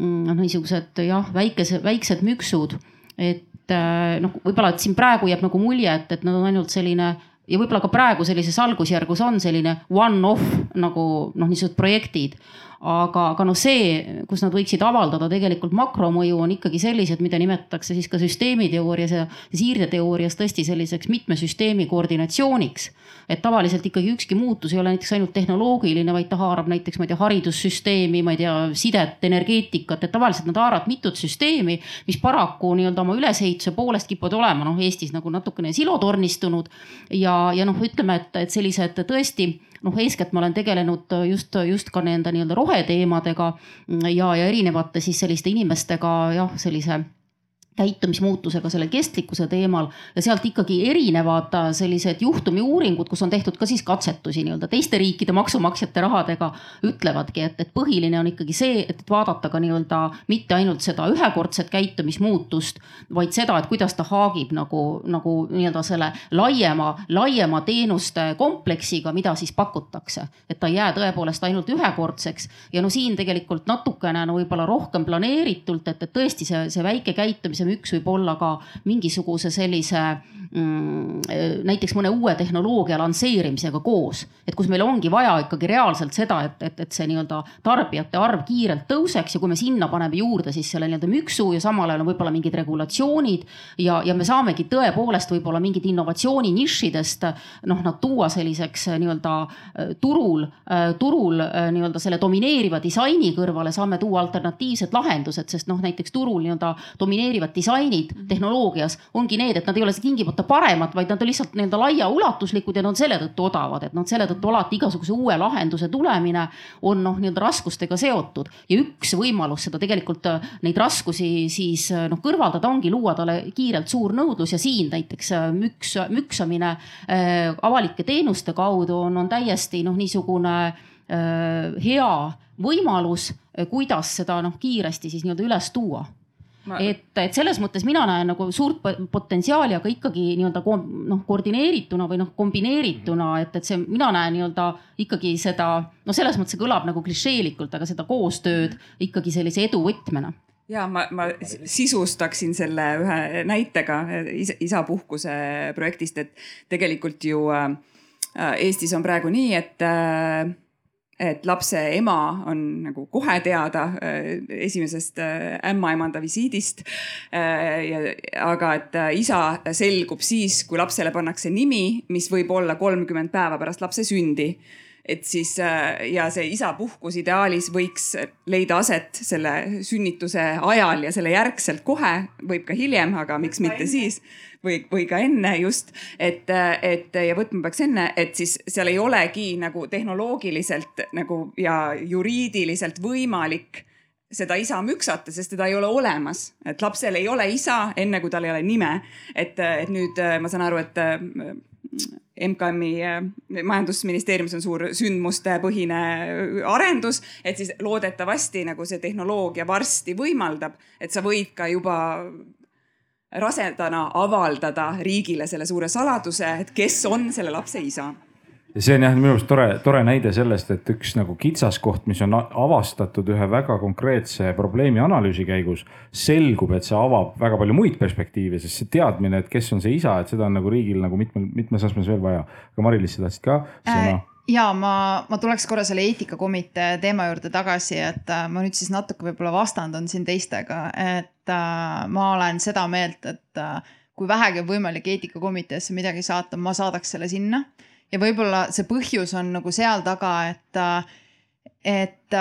Mm, noh, niisugused jah, väikese, väiksed müksud. et äh, noh, võib-olla, et siin praegu jääb nagu mulje, et, et nad on ainult selline ja võib-olla ka praegu sellises algusjärgus on selline one-off nagu noh, niisugused projektid aga, aga noh, see, kus nad võiksid avaldada tegelikult makromõju, on ikkagi sellised, mida nimetatakse siis ka süsteemiteoorias ja siirdeteoorias tõesti selliseks mitme süsteemi koordinatsiooniks. et tavaliselt ikkagi ükski muutus ei ole näiteks ainult tehnoloogiline, vaid ta haarab näiteks, ma ei tea, haridussüsteemi, ma ei tea, sidet, energeetikat, et tavaliselt nad haaravad mitut süsteemi, mis paraku nii-öelda oma ülesehituse poolest kipuvad olema noh, Eestis nagu natukene silotornistunud. ja, ja noh, ütleme, et, et sellised tõesti noh, eeskätt ma olen tegelenud just, just ka nende nii-öelda roheteemadega ja, ja erinevate siis selliste inimestega jah, sellise käitumismuutusega selle kestlikkuse teemal ja sealt ikkagi erinevad äh, sellised juhtumiuuringud, kus on tehtud ka siis katsetusi nii-öelda teiste riikide maksumaksjate rahadega. ütlevadki, et, et põhiline on ikkagi see, et vaadata ka nii-öelda mitte ainult seda ühekordset käitumismuutust, vaid seda, et kuidas ta haagib nagu, nagu nii-öelda selle laiema, laiema teenuste kompleksiga, mida siis pakutakse. et ta ei jää tõepoolest ainult ühekordseks ja no siin tegelikult natukene no võib-olla rohkem planeeritult, et, et tõesti see, see väike käitumise see müks võib olla ka mingisuguse sellise mm, näiteks mõne uue tehnoloogia lansseerimisega koos. et kus meil ongi vaja ikkagi reaalselt seda, et, et, et see nii-öelda tarbijate arv kiirelt tõuseks ja kui me sinna paneme juurde siis selle nii-öelda müksu ja samal ajal on võib-olla mingid regulatsioonid. ja, ja me saamegi tõepoolest võib-olla mingid innovatsiooni nišidest noh, nad tuua selliseks nii-öelda äh, turul, äh, turul äh, nii-öelda selle domineeriva disaini kõrvale saame tuua alternatiivsed lahendused, sest noh, näiteks turul nii-öelda domineerivad uued disainid tehnoloogias ongi need, et nad ei ole tingimata paremad, vaid nad on lihtsalt nii-öelda laiaulatuslikud ja nad on selle tõttu odavad, et noh, selle tõttu alati igasuguse uue lahenduse tulemine on noh, nii-öelda raskustega seotud. ja üks võimalus seda tegelikult äh, neid raskusi siis äh, noh kõrvaldada ongi luua talle kiirelt suur nõudlus ja siin näiteks äh, müks, müksamine äh, avalike teenuste kaudu on, on täiesti noh, niisugune äh, hea võimalus, kuidas seda noh kiiresti siis nii-öelda üles tuua Ma... et, et selles mõttes mina näen nagu suurt potentsiaali, aga ikkagi nii-öelda noh, koordineerituna või noh, kombineerituna, et, et see, mina näen nii-öelda ikkagi seda, no selles mõttes see kõlab nagu klišeelikult, aga seda koostööd ikkagi sellise edu võtmena ja ma, ma sisustaksin selle ühe näitega isa, isapuhkuse projektist, et tegelikult ju äh, Eestis on praegu nii, et äh, et lapse ema on nagu kohe teada äh, esimesest äh, ämmaemanda visiidist. Äh, aga et isa selgub siis, kui lapsele pannakse nimi, mis võib olla kolmkümmend päeva pärast lapse sündi. Et siis ja see isapuhkus ideaalis võiks leida aset selle sünnituse ajal ja selle järgselt kohe, võib ka hiljem, aga miks mitte siis või, või ka enne just, et, et ja võtma peaks enne, et siis seal ei olegi nagu tehnoloogiliselt nagu ja juriidiliselt võimalik seda isa müksata, sest teda ei ole olemas, et lapsel ei ole isa, enne kui tal ei ole nime. et, et nüüd ma saan aru, et MKM-i majandusministeeriumis on suur sündmustepõhine arendus, et siis loodetavasti nagu see tehnoloogia varsti võimaldab, et sa võid ka juba rasedana avaldada riigile selle suure saladuse, et kes on selle lapse isa ja see on jah minu arust tore, tore näide sellest, et üks nagu kitsaskoht, mis on avastatud ühe väga konkreetse probleemi analüüsi käigus, selgub, et see avab väga palju muid perspektiive, sest see teadmine, et kes on see isa, et seda on nagu riigil nagu mitmel, mitmes astmes veel vaja. aga Mari-Liis, sa tahtsid ka sõna äh,? Ja ma, ma tuleks korra selle eetikakomitee teema juurde tagasi, et äh, ma nüüd siis natuke võib-olla vastandun siin teistega, et äh, ma olen seda meelt, et äh, kui vähegi on võimalik eetikakomiteesse midagi saata, ma saadaks selle sinna. ja võib-olla see põhjus on nagu seal taga, et, et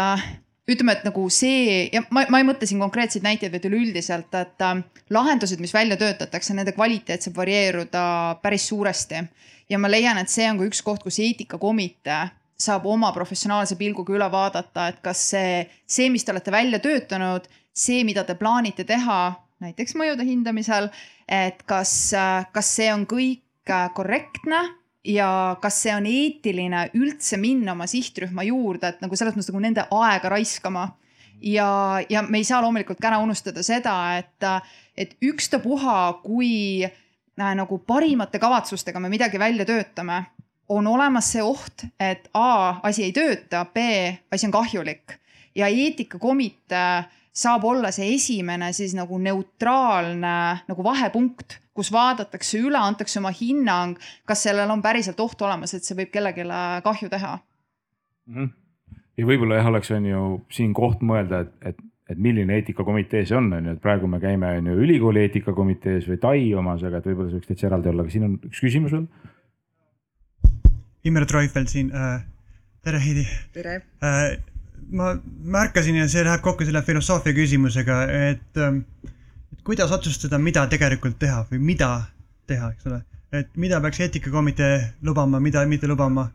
ütleme, et nagu see ja ma, ma ei mõtle siin konkreetseid näiteid, vaid üleüldiselt, et lahendused, mis välja töötatakse, nende kvaliteet saab varieeruda päris suuresti ja ma leian, et see on ka üks koht, kus eetikakomitee saab oma professionaalse pilguga üle vaadata, et kas see, see, mis te olete välja töötanud, see, mida te plaanite teha, näiteks mõjude hindamisel, et kas, kas see on kõik korrektne ja kas see on eetiline üldse minna oma sihtrühma juurde, et nagu selles mõttes nagu nende aega raiskama. ja, ja me ei saa loomulikult ka ära unustada seda, et, et ükstapuha, kui äh, nagu parimate kavatsustega me midagi välja töötame, on olemas see oht, et A asi ei tööta, B asi on kahjulik ja eetikakomitee saab olla see esimene siis nagu neutraalne nagu vahepunkt, kus vaadatakse üle, antakse oma hinnang, kas sellel on päriselt oht olemas, et see võib kellelegi kahju teha mm. -hmm. ja võib-olla jah, oleks, on ju siin koht mõelda, et, et et milline eetikakomitee see on, on ju, et praegu me käime on ju ülikooli eetikakomitees või Tai omas, aga et võib-olla see võiks täitsa eraldi olla, aga siin on üks küsimus veel. Imre Treufeld siin äh,. tere, Heidi. tere äh,. ma märkasin ja see läheb kokku selle filosoofia küsimusega, et äh,, et kuidas otsustada, mida tegelikult teha või mida teha, eks ole. et mida peaks eetikakomitee lubama, mida mitte lubama.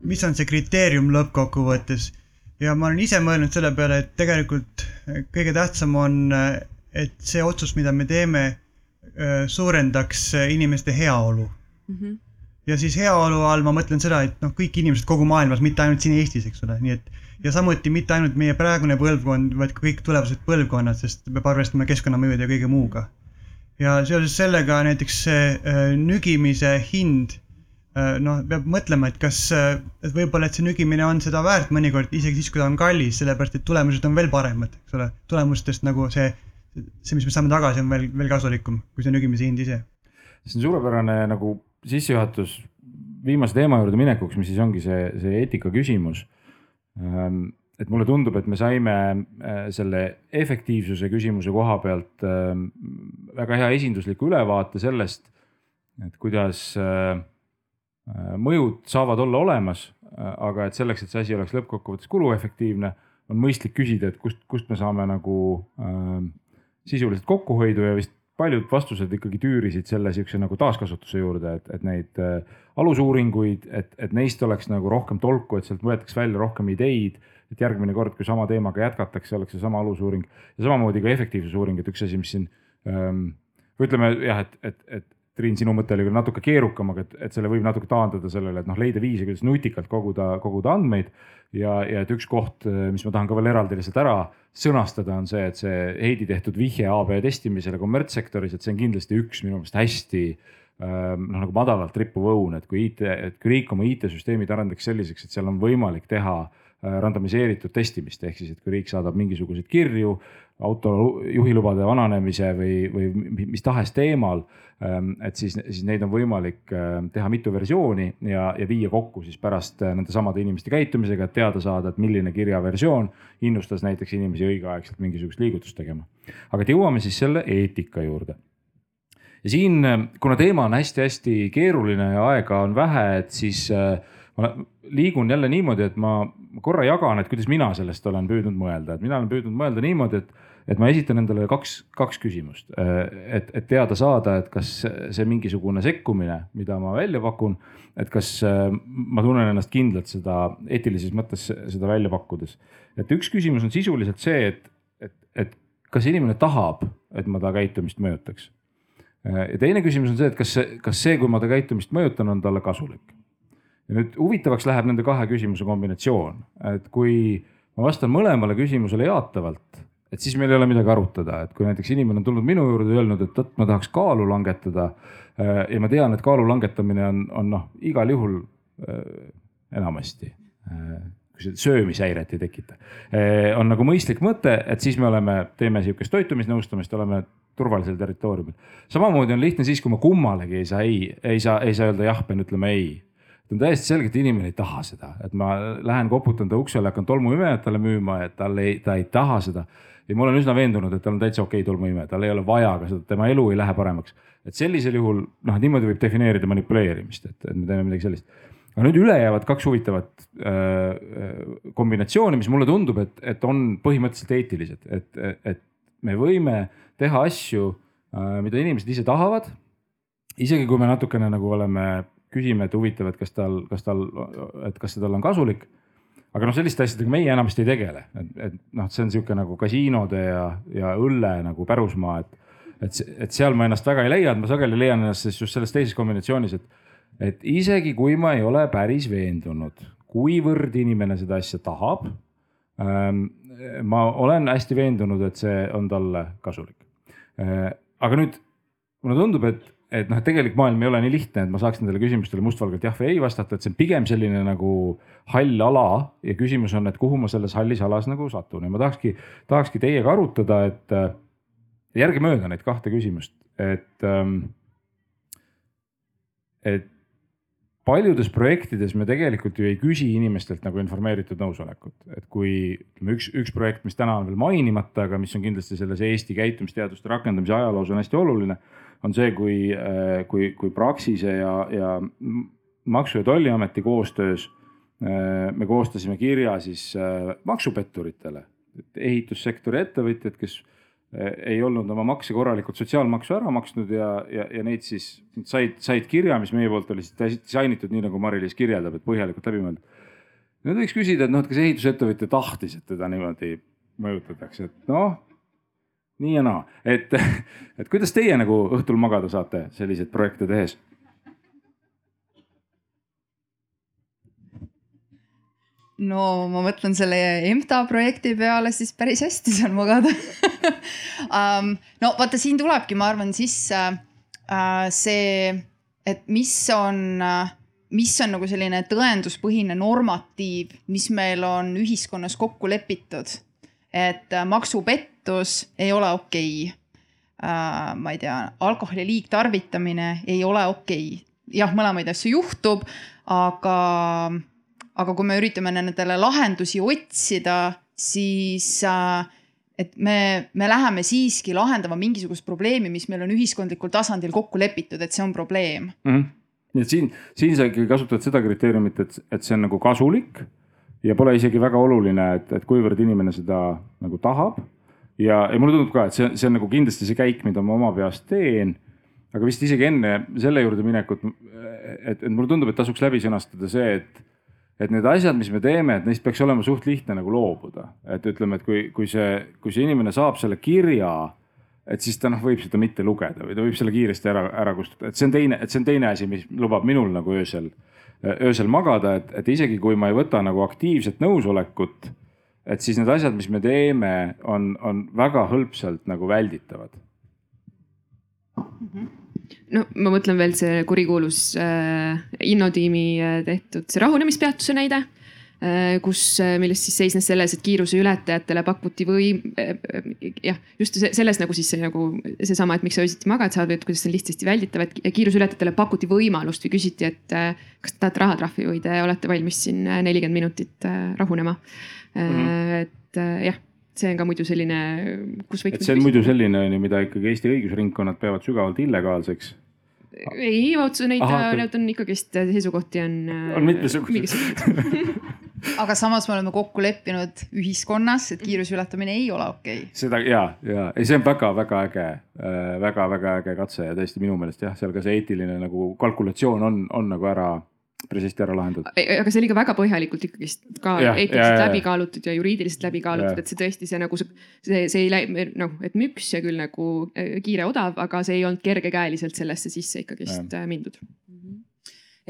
mis on see kriteerium lõppkokkuvõttes ja ma olen ise mõelnud selle peale, et tegelikult äh, kõige tähtsam on, äh, et see otsus, mida me teeme, äh, suurendaks inimeste heaolu mm. -hmm. ja siis heaolu all ma mõtlen seda, et noh, kõik inimesed kogu maailmas, mitte ainult siin Eestis, eks ole, nii et ja samuti mitte ainult meie praegune põlvkond, vaid ka kõik tulevased põlvkonnad, sest peab arvestama keskkonnamõjude ja kõige muuga. ja seoses sellega näiteks see nügimise hind noh, peab mõtlema, et kas, äh, et võib-olla, et see nügimine on seda väärt mõnikord isegi siis, kui ta on kallis, sellepärast et tulemused on veel paremad, eks ole. tulemustest nagu see, see, mis me saame tagasi, on veel, veel kasulikum kui see nügimise hind ise. see on suurepärane nagu sissejuhatus viimase teema juurde minekuks, mis siis ongi see, see eetika küsimus. Ähm, et mulle tundub, et me saime äh, selle efektiivsuse küsimuse koha pealt ähm, väga hea esindusliku ülevaate sellest, et kuidas äh, Äh, mõjud saavad olla olemas, äh, aga et selleks, et see asi oleks lõppkokkuvõttes kuluefektiivne, on mõistlik küsida, et kust, kust me saame nagu äh, sisuliselt kokkuhoidu ja vist paljud vastused ikkagi tüürisid selle siukse nagu taaskasutuse juurde, et, et neid äh, alusuuringuid, et, et neist oleks nagu rohkem tolku, et sealt võetaks välja rohkem ideid. et järgmine kord, kui sama teemaga jätkatakse, oleks seesama alusuuring ja samamoodi ka efektiivsusuuring, et üks asi, mis siin ähm,. ütleme jah, et, et, et Triin, sinu mõte oli küll natuke keerukam, aga et, et selle võib natuke taandada sellele, et noh, leida viise, kuidas nutikalt koguda, koguda andmeid. ja, ja et üks koht, mis ma tahan ka veel eraldi lihtsalt ära sõnastada, on see, et see Heidi tehtud vihje AB testimisele kommertssektoris, et see on kindlasti üks minu meelest hästi ähm, noh, nagu madalalt rippuv õun, et kui IT, et kui riik oma IT-süsteemid arendaks selliseks, et seal on võimalik teha randomiseeritud testimist, ehk siis, et kui riik saadab mingisuguseid kirju auto juhilubade vananemise või, või mis tahes teemal. Ähm, et siis, siis neid on võimalik ähm, teha mitu versiooni ja, ja viia kokku siis pärast äh, nende samade inimeste käitumisega, et teada saada, et milline kirjaversioon innustas näiteks inimesi õigeaegselt mingisugust liigutust tegema. aga et jõuame siis selle eetika juurde ja siin, ähm, kuna teema on hästi-hästi keeruline ja aega on vähe, et siis äh, ma liigun jälle niimoodi, et ma korra jagan, et kuidas mina sellest olen püüdnud mõelda, et mina olen püüdnud mõelda niimoodi, et et ma esitan endale kaks, kaks küsimust, et, et teada saada, et kas see mingisugune sekkumine, mida ma välja pakun, et kas ma tunnen ennast kindlalt seda eetilises mõttes seda välja pakkudes. et üks küsimus on sisuliselt see, et, et, et kas inimene tahab, et ma ta käitumist mõjutaks. ja teine küsimus on see, et kas see, kas see, kui ma ta käitumist mõjutan, on talle kasulik. Ja nüüd huvitavaks läheb nende kahe küsimuse kombinatsioon, et kui ma vastan mõlemale küsimusele jaatavalt et siis meil ei ole midagi arutada, et kui näiteks inimene on tulnud minu juurde ja öelnud, et vot ma tahaks kaalu langetada. Äh, ja ma tean, et kaalu langetamine on, on noh, igal juhul äh, enamasti äh, kui see söömishäiret ei tekita. on nagu mõistlik mõte, et siis me oleme, teeme sihukest toitumisnõustamist, oleme turvalisel territooriumil. samamoodi on lihtne siis, kui ma kummalegi ei saa ei, ei saa, ei saa öelda jah, pean ütlema ei on täiesti selge, et inimene ei taha seda, et ma lähen koputan ta uksele, hakkan tolmuimejat talle müüma, et tal ei, ta ei taha seda ja ma olen üsna veendunud, et tal on täitsa okei okay tolmuime, tal ei ole vaja ka seda, tema elu ei lähe paremaks. et sellisel juhul noh, niimoodi võib defineerida manipuleerimist, et, et me teeme midagi sellist. aga nüüd ülejäävad kaks huvitavat äh, kombinatsiooni, mis mulle tundub, et, et on põhimõtteliselt eetilised, et, et me võime teha asju äh,, mida inimesed ise tahavad. isegi kui me natukene nagu oleme, küsime, et huvitav, et kas tal, kas tal, et kas see talle on kasulik aga noh, selliste asjadega meie enamasti ei tegele, et, et noh, see on sihuke nagu kasiinode ja, ja õlle nagu pärusmaa, et. et, et seal ma ennast väga ei leia, et ma sageli leian ennast siis just selles teises kombinatsioonis, et, et isegi kui ma ei ole päris veendunud, kuivõrd inimene seda asja tahab ähm,. ma olen hästi veendunud, et see on talle kasulik äh,. aga nüüd mulle tundub, et et noh, et tegelik maailm ei ole nii lihtne, et ma saaks nendele küsimustele mustvalgelt jah või ei vastata, et see on pigem selline nagu hall ala ja küsimus on, et kuhu ma selles hallis alas nagu satun ja ma tahakski, tahakski teiega arutada, et järgemööda neid kahte küsimust, et ähm,. et paljudes projektides me tegelikult ju ei küsi inimestelt nagu informeeritud nõusolekut, et kui ütleme üks, üks projekt, mis täna on veel mainimata, aga mis on kindlasti selles Eesti käitumisteaduste rakendamise ajaloos on hästi oluline on see, kui, äh, kui, kui Praxise ja, ja Maksu- ja Tolliameti koostöös äh, me koostasime kirja siis äh, maksupetturitele, ehitussektori ettevõtjad, kes ei olnud oma makse korralikult sotsiaalmaksu ära maksnud ja, ja, ja neid siis said, said kirja, mis meie poolt oli siis disainitud nii nagu Mari-Liis kirjeldab, et põhjalikult läbi mõeldud. nüüd võiks küsida, et noh, et kas ehitusettevõtja tahtis, et teda niimoodi mõjutatakse, et noh nii ja naa, et, (laughs) et kuidas teie nagu õhtul magada saate selliseid projekte tehes? no ma mõtlen selle EMTA projekti peale, siis päris hästi saan magada (laughs) um,. no vaata, siin tulebki, ma arvan, sisse uh, see, et mis on uh, mis on nagu selline tõenduspõhine normatiiv, mis meil on ühiskonnas kokku lepitud et äh, maksupettus ei ole okei okay. Uh, ma ei tea, alkoholi liigtarvitamine ei ole okei okay.. jah, mõlemaid asju juhtub, aga, aga kui me üritame nendele lahendusi otsida, siis uh, et me, me läheme siiski lahendama mingisugust probleemi, mis meil on ühiskondlikul tasandil kokku lepitud, et see on probleem mm. -hmm. nii et siin, siin sa ikkagi kasutad seda kriteeriumit, et, et see on nagu kasulik ja pole isegi väga oluline, et, et kuivõrd inimene seda nagu tahab. Ja, ja mulle tundub ka, et see, see on nagu kindlasti see käik, mida ma oma peas teen. aga vist isegi enne selle juurde minekut, et, et mulle tundub, et tasuks läbi sõnastada see, et, et need asjad, mis me teeme, et neist peaks olema suht lihtne nagu loobuda. et ütleme, et kui, kui see, kui see inimene saab selle kirja et siis ta noh, võib seda mitte lugeda või ta võib selle kiiresti ära, ära kustutada, et see on teine, et see on teine asi, mis lubab minul nagu öösel öösel magada, et, et isegi kui ma ei võta nagu aktiivset nõusolekut, et siis need asjad, mis me teeme, on, on väga hõlpsalt nagu välditavad. No ma mõtlen veel see kurikuulus äh, Innotiimi äh, tehtud see rahunemispeatuse näide kus, millest siis seisnes selles, et kiiruseületajatele pakuti või jah, just selles nagu siis see nagu seesama, et miks sa öösiti magad või et kuidas see on lihtsasti välditav, et kiiruseületajatele pakuti võimalust või küsiti, et kas te tahate rahatrahvi või te olete valmis siin nelikümmend minutit rahunema mm. -hmm. et jah see on ka muidu selline, kus võiks. et see on muidu selline on ju, mida ikkagi Eesti õigusringkonnad peavad sügavalt illegaalseks. ei, otse neid, need on ikkagist seisukohti on. on mitmesuguseid aga samas me oleme kokku leppinud ühiskonnas, et kiiruse ületamine ei ole okei okay.. seda ja, ja ei, see on väga-väga äge äh,, väga-väga äge katse ja tõesti minu meelest jah, seal ka see eetiline nagu kalkulatsioon on, on nagu ära päris hästi ära lahendatud. aga see oli ka väga põhjalikult ikkagist ka eetiliselt läbi kaalutud ja juriidiliselt läbi kaalutud, et see tõesti see nagu see, see, see ei läinud noh, et müks ja küll nagu äh, kiire, odav, aga see ei olnud kergekäeliselt sellesse sisse ikkagist ja. Äh, mindud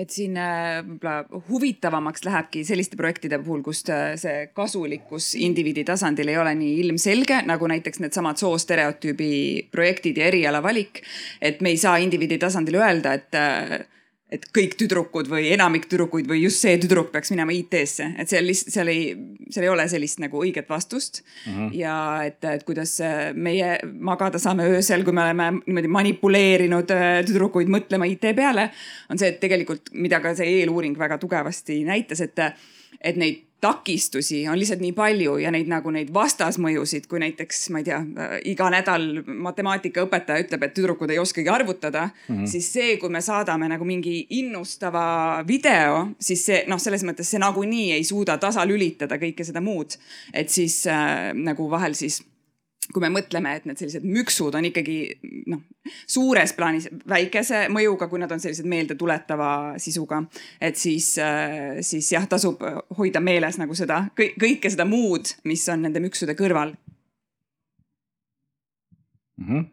et siin äh, võib-olla huvitavamaks lähebki selliste projektide puhul, kus see kasulikkus indiviidi tasandil ei ole nii ilmselge, nagu näiteks needsamad soostereotüübi projektid ja erialavalik. et me ei saa indiviidi tasandil öelda, et et kõik tüdrukud või enamik tüdrukuid või just see tüdruk peaks minema IT-sse, et seal lihtsalt, seal ei, seal ei ole sellist nagu õiget vastust mm. -hmm. ja et, et kuidas meie magada saame öösel, kui me oleme niimoodi manipuleerinud äh, tüdrukuid mõtlema IT peale, on see, et tegelikult, mida ka see eeluuring väga tugevasti näitas, et, et neid takistusi on lihtsalt nii palju ja neid nagu neid vastasmõjusid, kui näiteks ma ei tea, iga nädal matemaatikaõpetaja ütleb, et tüdrukud ei oskagi arvutada mm, -hmm. siis see, kui me saadame nagu mingi innustava video, siis see noh, selles mõttes see nagunii ei suuda tasalülitada kõike seda muud. et siis äh, nagu vahel siis kui me mõtleme, et need sellised müksud on ikkagi noh, suures plaanis väikese mõjuga, kui nad on sellised meeldetuletava sisuga. et siis, äh, siis jah, tasub hoida meeles nagu seda kõike seda muud, mis on nende müksude kõrval mm. -hmm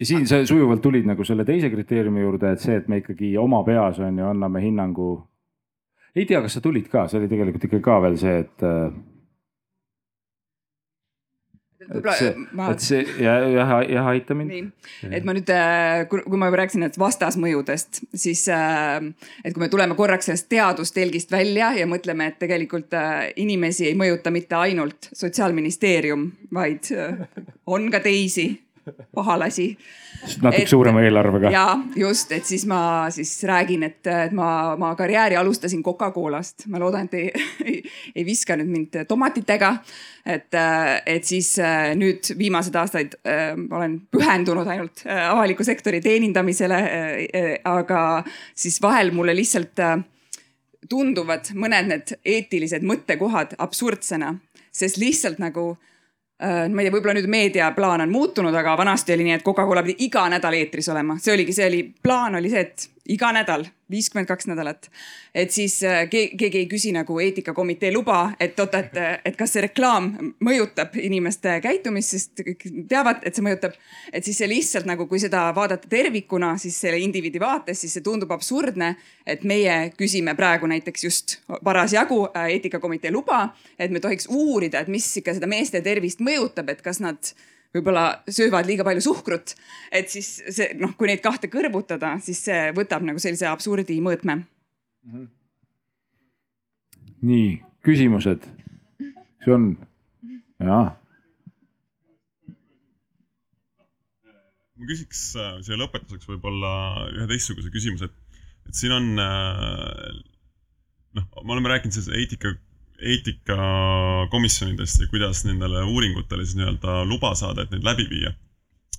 ja siin sa sujuvalt tulid nagu selle teise kriteeriumi juurde, et see, et me ikkagi oma peas on ju, anname hinnangu. ei tea, kas sa tulid ka, see oli tegelikult ikka ka veel see, et äh, et ma... et see jah, jah, jah, aita mind. et ma nüüd, äh, kui ma juba rääkisin nendest vastasmõjudest, siis äh, et kui me tuleme korraks sellest teadustelgist välja ja mõtleme, et tegelikult äh, inimesi ei mõjuta mitte ainult sotsiaalministeerium, vaid on ka teisi pahalasi. natuke et, suurema eelarvega. ja just, et siis ma siis räägin, et, et ma, ma karjääri alustasin Coca-Colast, ma loodan, et ei, (laughs) ei, ei viska nüüd mind tomatitega. et, et siis äh, nüüd viimased aastaid äh, olen pühendunud ainult äh, avaliku sektori teenindamisele äh,. aga siis vahel mulle lihtsalt äh, tunduvad mõned need eetilised mõttekohad absurdsena, sest lihtsalt nagu Äh, ma ei tea, võib-olla nüüd meediaplaan on muutunud, aga vanasti oli nii, et Coca-Cola pidi iga nädal eetris olema, see oligi, see oli, plaan oli see, et iga nädal, viiskümmend kaks nädalat. et siis äh, keegi ei küsi nagu eetikakomitee luba, et oota, et, et kas see reklaam mõjutab inimeste käitumist, sest kõik teavad, et see mõjutab. et siis see lihtsalt nagu, kui seda vaadata tervikuna, siis selle indiviidi vaates, siis see tundub absurdne. et meie küsime praegu näiteks just parasjagu äh, eetikakomitee luba, et me tohiks uurida, et mis ikka seda meeste tervist mõjutab, et kas nad võib-olla söövad liiga palju suhkrut. et siis see noh, kui neid kahte kõrvutada, siis see võtab nagu sellise absurdi mõõtme. -hmm. nii, küsimused? see on, jaa. ma küsiks äh, siia lõpetuseks võib-olla ühe teistsuguse küsimuse, et, et siin on äh, noh, me oleme rääkinud sellest eetika eetikakomisjonidest ja kuidas nendele uuringutele siis nii-öelda luba saada, et neid läbi viia.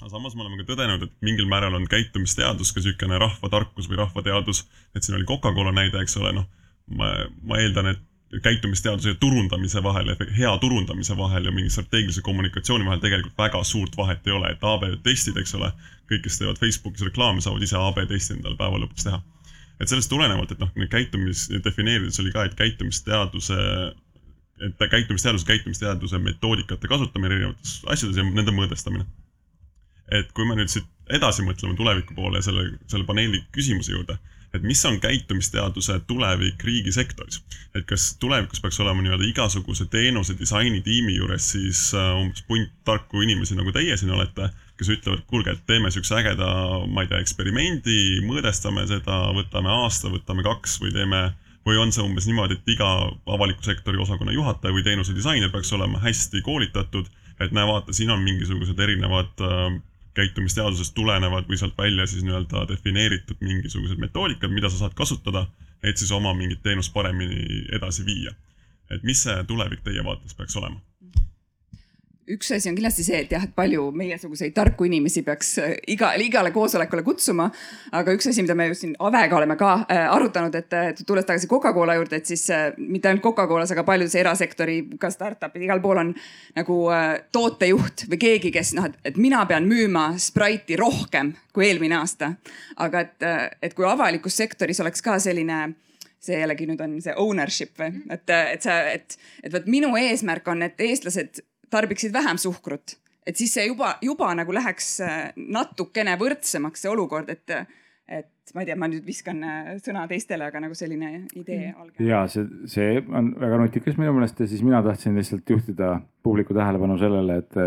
aga samas me oleme ka tõdenud, et mingil määral on käitumisteadus ka niisugune rahvatarkus või rahvateadus, et siin oli Coca-Cola näide, eks ole, noh, ma, ma eeldan, et käitumisteaduse ja turundamise vahel, hea turundamise vahel ja mingi strateegilise kommunikatsiooni vahel tegelikult väga suurt vahet ei ole, et AB testid, eks ole, kõik, kes teevad Facebookis reklaame, saavad ise AB testi endale päeva lõpuks teha et sellest tulenevalt, et noh, käitumis, defineerides oli ka, et käitumisteaduse, et käitumisteaduse, käitumisteaduse metoodikate kasutamine erinevates asjades ja nende mõõdestamine. et kui me nüüd siit edasi mõtleme tuleviku poole ja selle, selle paneeli küsimuse juurde, et mis on käitumisteaduse tulevik riigisektoris. et kas tulevikus peaks olema nii-öelda igasuguse teenuse disainitiimi juures siis äh, umbes punt tarku inimesi, nagu teie siin olete kes ütlevad, kuulge, et teeme siukse ägeda, ma ei tea, eksperimendi, mõõdestame seda, võtame aasta, võtame kaks või teeme, või on see umbes niimoodi, et iga avaliku sektori osakonna juhataja või teenuse disainer peaks olema hästi koolitatud, et näe, vaata, siin on mingisugused erinevad äh, käitumisteadusest tulenevad või sealt välja siis nii-öelda defineeritud mingisugused metoodikad, mida sa saad kasutada, et siis oma mingit teenust paremini edasi viia. et mis see tulevik teie vaates peaks olema? Üks asi on kindlasti see, et jah, et palju meiesuguseid tarku inimesi peaks äh, iga, igale koosolekule kutsuma. aga üks asi, mida me just siin Avega oleme ka äh, arutanud, et, et tulles tagasi Coca-Cola juurde, et siis äh, mitte ainult Coca-Colas, aga paljudes erasektori, ka startup'id, igal pool on nagu äh, tootejuht või keegi, kes noh, et, et mina pean müüma Sprite'i rohkem kui eelmine aasta. aga et, äh, et kui avalikus sektoris oleks ka selline see jällegi nüüd on see ownership või, et, et sa, et, et vot minu eesmärk on, et eestlased tarbiksid vähem suhkrut, et siis see juba, juba nagu läheks äh, natukene võrdsemaks see olukord, et, et ma ei tea, ma nüüd viskan äh, sõna teistele, aga nagu selline idee Mm. alge. ja see, see on väga nutikas minu meelest ja siis mina tahtsin lihtsalt juhtida publiku tähelepanu sellele, et,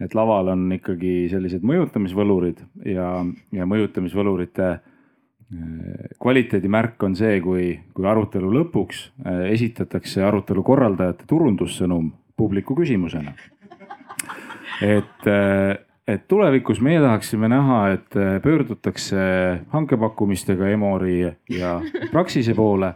et laval on ikkagi sellised mõjutamisvõlurid ja, ja mõjutamisvõlurite äh, kvaliteedimärk on see, kui, kui arutelu lõpuks esitatakse arutelu korraldajate turundussõnum publiku küsimusena. et, et tulevikus meie tahaksime näha, et pöördutakse hankepakkumistega Emori ja Praxise poole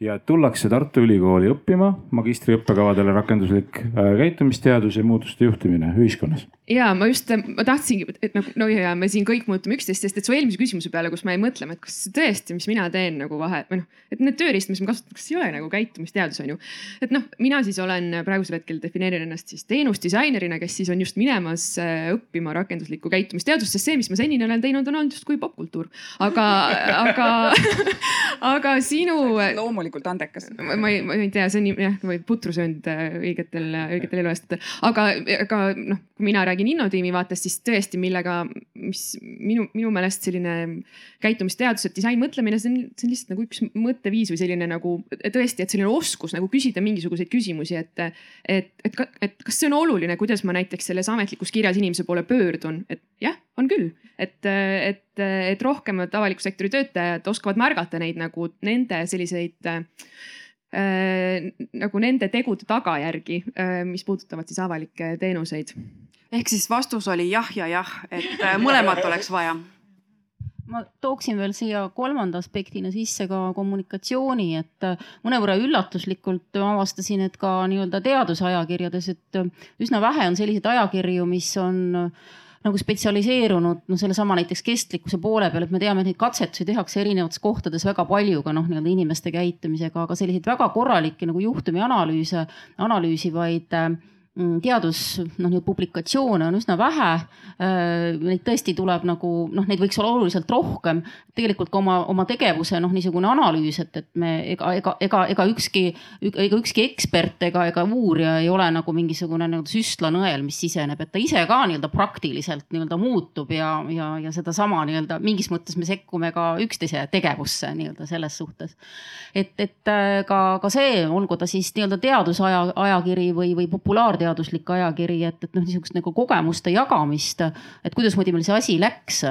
ja tullakse Tartu Ülikooli õppima magistriõppekavadele rakenduslik äh, käitumisteadus ja muutuste juhtimine ühiskonnas ja ma just, ma tahtsingi, et nagu no ja me siin kõik mõõtame üksteist, sest et su eelmise küsimuse peale, kus me jäin mõtlema, et kas tõesti, mis mina teen nagu vahe või noh, et need tööriistad, mis ma kasutan, kas ei ole nagu käitumisteadus on ju. et noh, mina siis olen praegusel hetkel defineerin ennast siis teenusdisainerina, kes siis on just minemas äh, õppima rakenduslikku käitumisteadust, sest see, mis ma senini olen teinud, on olnud justkui popkultuur. aga, aga, (laughs) aga sinu. loomulikult andekas. ma, ma ei, ma ei tea, see on jah, või putru söönud äh, õigetel, õigetel eluaastatel, aga, aga noh, kui mina räägin Innotiimi vaatest, siis tõesti, millega, mis minu, minu meelest selline käitumisteadused, disainmõtlemine, see on, see on lihtsalt nagu üks mõtteviis või selline nagu tõesti, et selline oskus nagu küsida mingisuguseid küsimusi, et, et, et, et kas see on oluline, kuidas ma näiteks selles ametlikus kirjas inimese poole pöördun, et jah, on küll, et, et, et rohkemad avaliku sektori töötajad oskavad märgata neid nagu nende selliseid äh, nagu nende tegude tagajärgi, mis puudutavad siis avalikke teenuseid. ehk siis vastus oli jah ja jah, et äh, mõlemat oleks vaja ma tooksin veel siia kolmanda aspektina sisse ka kommunikatsiooni, et äh, mõnevõrra üllatuslikult avastasin, et ka nii-öelda teadusajakirjades, et äh, üsna vähe on selliseid ajakirju, mis on nagu spetsialiseerunud no sellesama näiteks kestlikkuse poole peal, et me teame, et neid katsetusi tehakse erinevates kohtades väga palju ka noh, nii-öelda inimeste käitumisega, aga selliseid väga korralikke nagu juhtumianalüüse, analüüsivaid äh, teadus, noh, neid publikatsioone on üsna vähe. Neid tõesti tuleb nagu noh, neid võiks olla oluliselt rohkem. tegelikult ka oma, oma tegevuse noh, niisugune analüüs, et, et me ega, ega, ega, ega ükski, ega ükski ekspert ega, ega uurija ei ole nagu mingisugune nii-öelda süstlanõel, mis siseneb, et ta ise ka nii-öelda praktiliselt nii-öelda muutub ja, ja, ja sedasama nii-öelda mingis mõttes me sekkume ka üksteise tegevusse nii-öelda selles suhtes. et, et ka, ka see, olgu ta siis nii-öelda teadusaja, ajakiri või, või populaarteaduslik ajakiri, et, et noh, niisugust nagu kogemuste jagamist, et kuidasmoodi meil see asi läks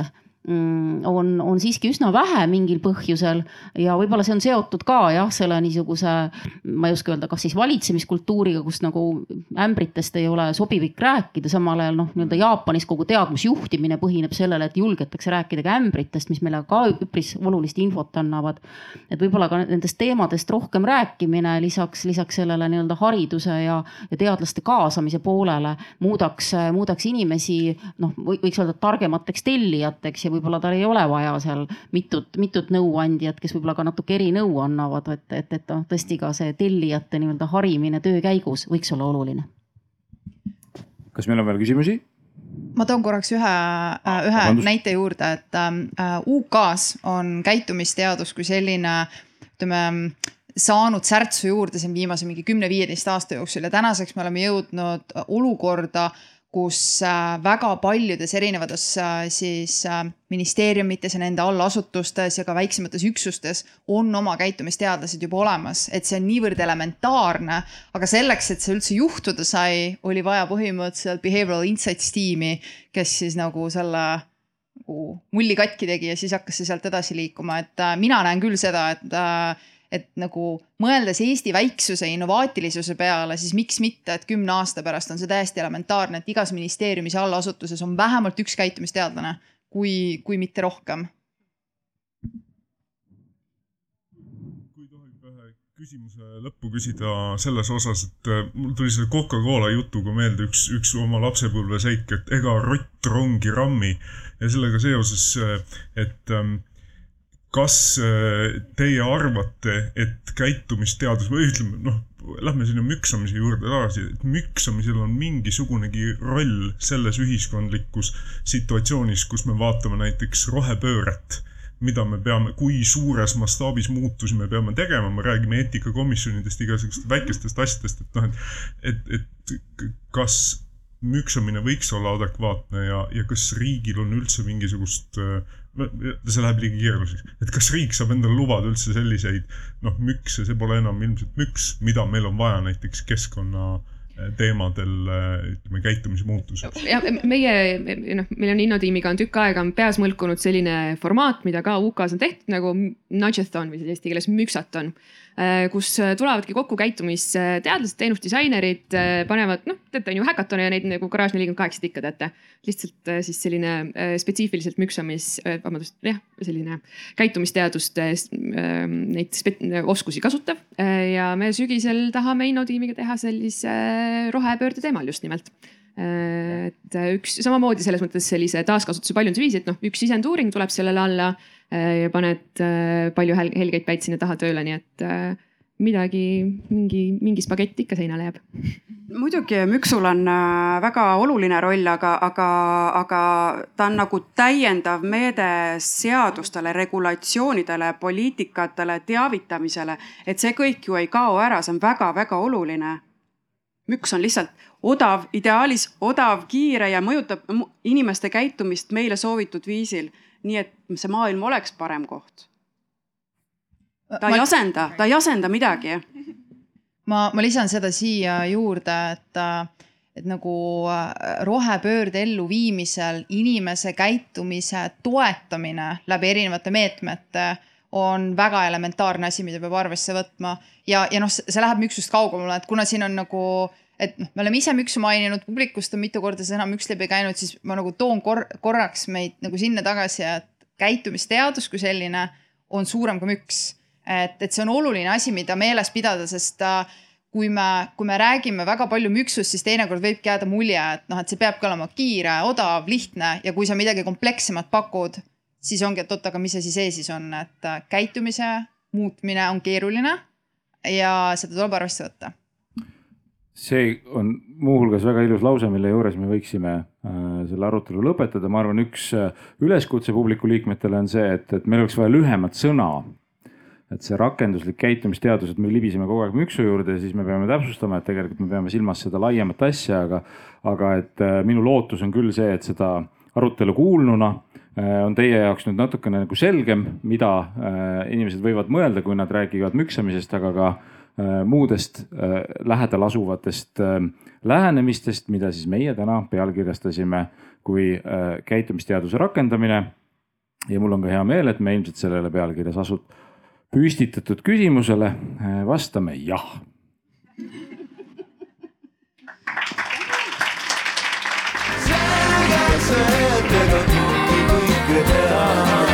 on, on siiski üsna vähe mingil põhjusel ja võib-olla see on seotud ka jah, selle niisuguse, ma ei oska öelda, kas siis valitsemiskultuuriga, kus nagu ämbritest ei ole sobivik rääkida, samal ajal noh, nii-öelda Jaapanis kogu teadmusjuhtimine põhineb sellele, et julgetakse rääkida ka ämbritest, mis meile ka üpris olulist infot annavad. et võib-olla ka nendest teemadest rohkem rääkimine lisaks, lisaks sellele nii-öelda hariduse ja, ja teadlaste kaasamise poolele muudaks, muudaks inimesi noh, võiks öelda targemateks tellijateks ja võib-olla tal ei ole vaja seal mitut, mitut nõuandjat, kes võib-olla ka natuke erinõu annavad, et, et, et noh, tõesti ka see tellijate nii-öelda harimine töö käigus võiks olla oluline. kas meil on veel küsimusi? ma toon korraks ühe, ühe Vabandust. näite juurde, et äh, UK-s on käitumisteadus kui selline, ütleme saanud särtsu juurde siin viimase mingi kümne-viieteist aasta jooksul ja tänaseks me oleme jõudnud olukorda, kus väga paljudes erinevates siis ministeeriumites ja nende allasutustes ja ka väiksemates üksustes on oma käitumisteadlased juba olemas, et see on niivõrd elementaarne. aga selleks, et see üldse juhtuda sai, oli vaja põhimõtteliselt behavioral insights tiimi, kes siis nagu selle nagu mulli katki tegi ja siis hakkas see sealt edasi liikuma, et mina näen küll seda, et et nagu mõeldes Eesti väiksuse innovaatilisuse peale, siis miks mitte, et kümne aasta pärast on see täiesti elementaarne, et igas ministeeriumis ja allasutuses on vähemalt üks käitumisteadlane, kui, kui mitte rohkem. Küsimuse lõppu küsida selles osas, et äh, mul tuli selle Coca-Cola jutuga meelde üks, üks oma lapsepõlve seik, et ega rott rongi rammi. Ja sellega seoses, äh, et ähm, kas äh, teie arvate, et käitumisteadus või ütleme noh, lähme sinna müksamise juurde tagasi, et müksamisel on mingisugunegi roll selles ühiskondlikus situatsioonis, kus me vaatame näiteks rohepööret mida me peame, kui suures mastaabis muutusi me peame tegema, me räägime eetikakomisjonidest, igasugustest väikestest asjadest, et noh, et, et, et kas müksamine võiks olla adekvaatne ja, ja kas riigil on üldse mingisugust, see läheb liiga keeruliseks, et kas riik saab endale lubada üldse selliseid noh, mükse, see pole enam ilmselt müks, mida meil on vaja näiteks keskkonna äh, teemadel, ütleme, käitumise muutused. ja meie, noh, meil on Innotiimiga on tükk aega on peas mõlkunud selline formaat, mida ka UK-s on tehtud nagu nudgeathon või siis eesti keeles müksaton kus äh, tulevadki kokku käitumisteadlased, teenusdisainerid, äh, panevad, noh, teate on ju häkatone ja neid nagu Garage nelikümmend kaheksat ikka teate. lihtsalt siis selline spetsiifiliselt müksamis, vabandust, jah, selline käitumisteaduste neid oskusi kasutav. ja me sügisel tahame Innotiimiga teha sellise rohepöörde teemal just nimelt et üks samamoodi selles mõttes sellise taaskasutuse paljundusviisi, et noh, üks sisenduuring tuleb sellele alla Äh, ja paned äh, palju helgeid päid sinna taha tööle, nii et äh, midagi, mingi, mingi spagett ikka seinale jääb. muidugi müksul on väga oluline roll, aga, aga, aga ta on nagu täiendav meede seadustele, regulatsioonidele, poliitikatele, teavitamisele. et see kõik ju ei kao ära, see on väga-väga oluline. müks on lihtsalt odav, ideaalis odav, kiire ja mõjutab inimeste käitumist meile soovitud viisil nii et see maailm oleks parem koht. ta ei asenda, ta ei asenda midagi. ma, ma lisan seda siia juurde, et, et nagu äh, rohepöörde elluviimisel inimese käitumise toetamine läbi erinevate meetmete on väga elementaarne asi, mida peab arvesse võtma ja, ja noh, see läheb müksust kaugemale, et kuna siin on nagu et noh, me oleme ise müksu maininud, publikust on mitu korda sõna müks läbi käinud, siis ma nagu toon kor korraks meid nagu sinna tagasi, et käitumisteadus kui selline on suurem kui müks. et, et see on oluline asi, mida meeles pidada, sest kui me, kui me räägime väga palju müksust, siis teinekord võibki jääda mulje, et noh, et see peabki olema kiire, odav, lihtne ja kui sa midagi komplekssemat pakud, siis ongi, et oot, aga mis asi see siis on, et käitumise muutmine on keeruline ja seda tuleb arvesse võtta see on muuhulgas väga ilus lause, mille juures me võiksime äh, selle arutelu lõpetada, ma arvan, üks äh, üleskutse publiku liikmetele on see, et, et meil oleks vaja lühemat sõna. et see rakenduslik käitumisteadus, et me libiseme kogu aeg müksu juurde ja siis me peame täpsustama, et tegelikult me peame silmas seda laiemat asja, aga, aga et äh, minu lootus on küll see, et seda arutelu kuulnuna on teie jaoks nüüd natukene nagu selgem, mida inimesed võivad mõelda, kui nad räägivad müksamisest, aga ka Äh, muudest äh, lähedal asuvatest äh, lähenemistest, mida siis meie täna pealkirjastasime kui käitumisteaduse rakendamine. ja mul on ka hea meel, et me ilmselt sellele pealkirjas asut-, püstitatud küsimusele vastame jah selge see, et ega kõike teha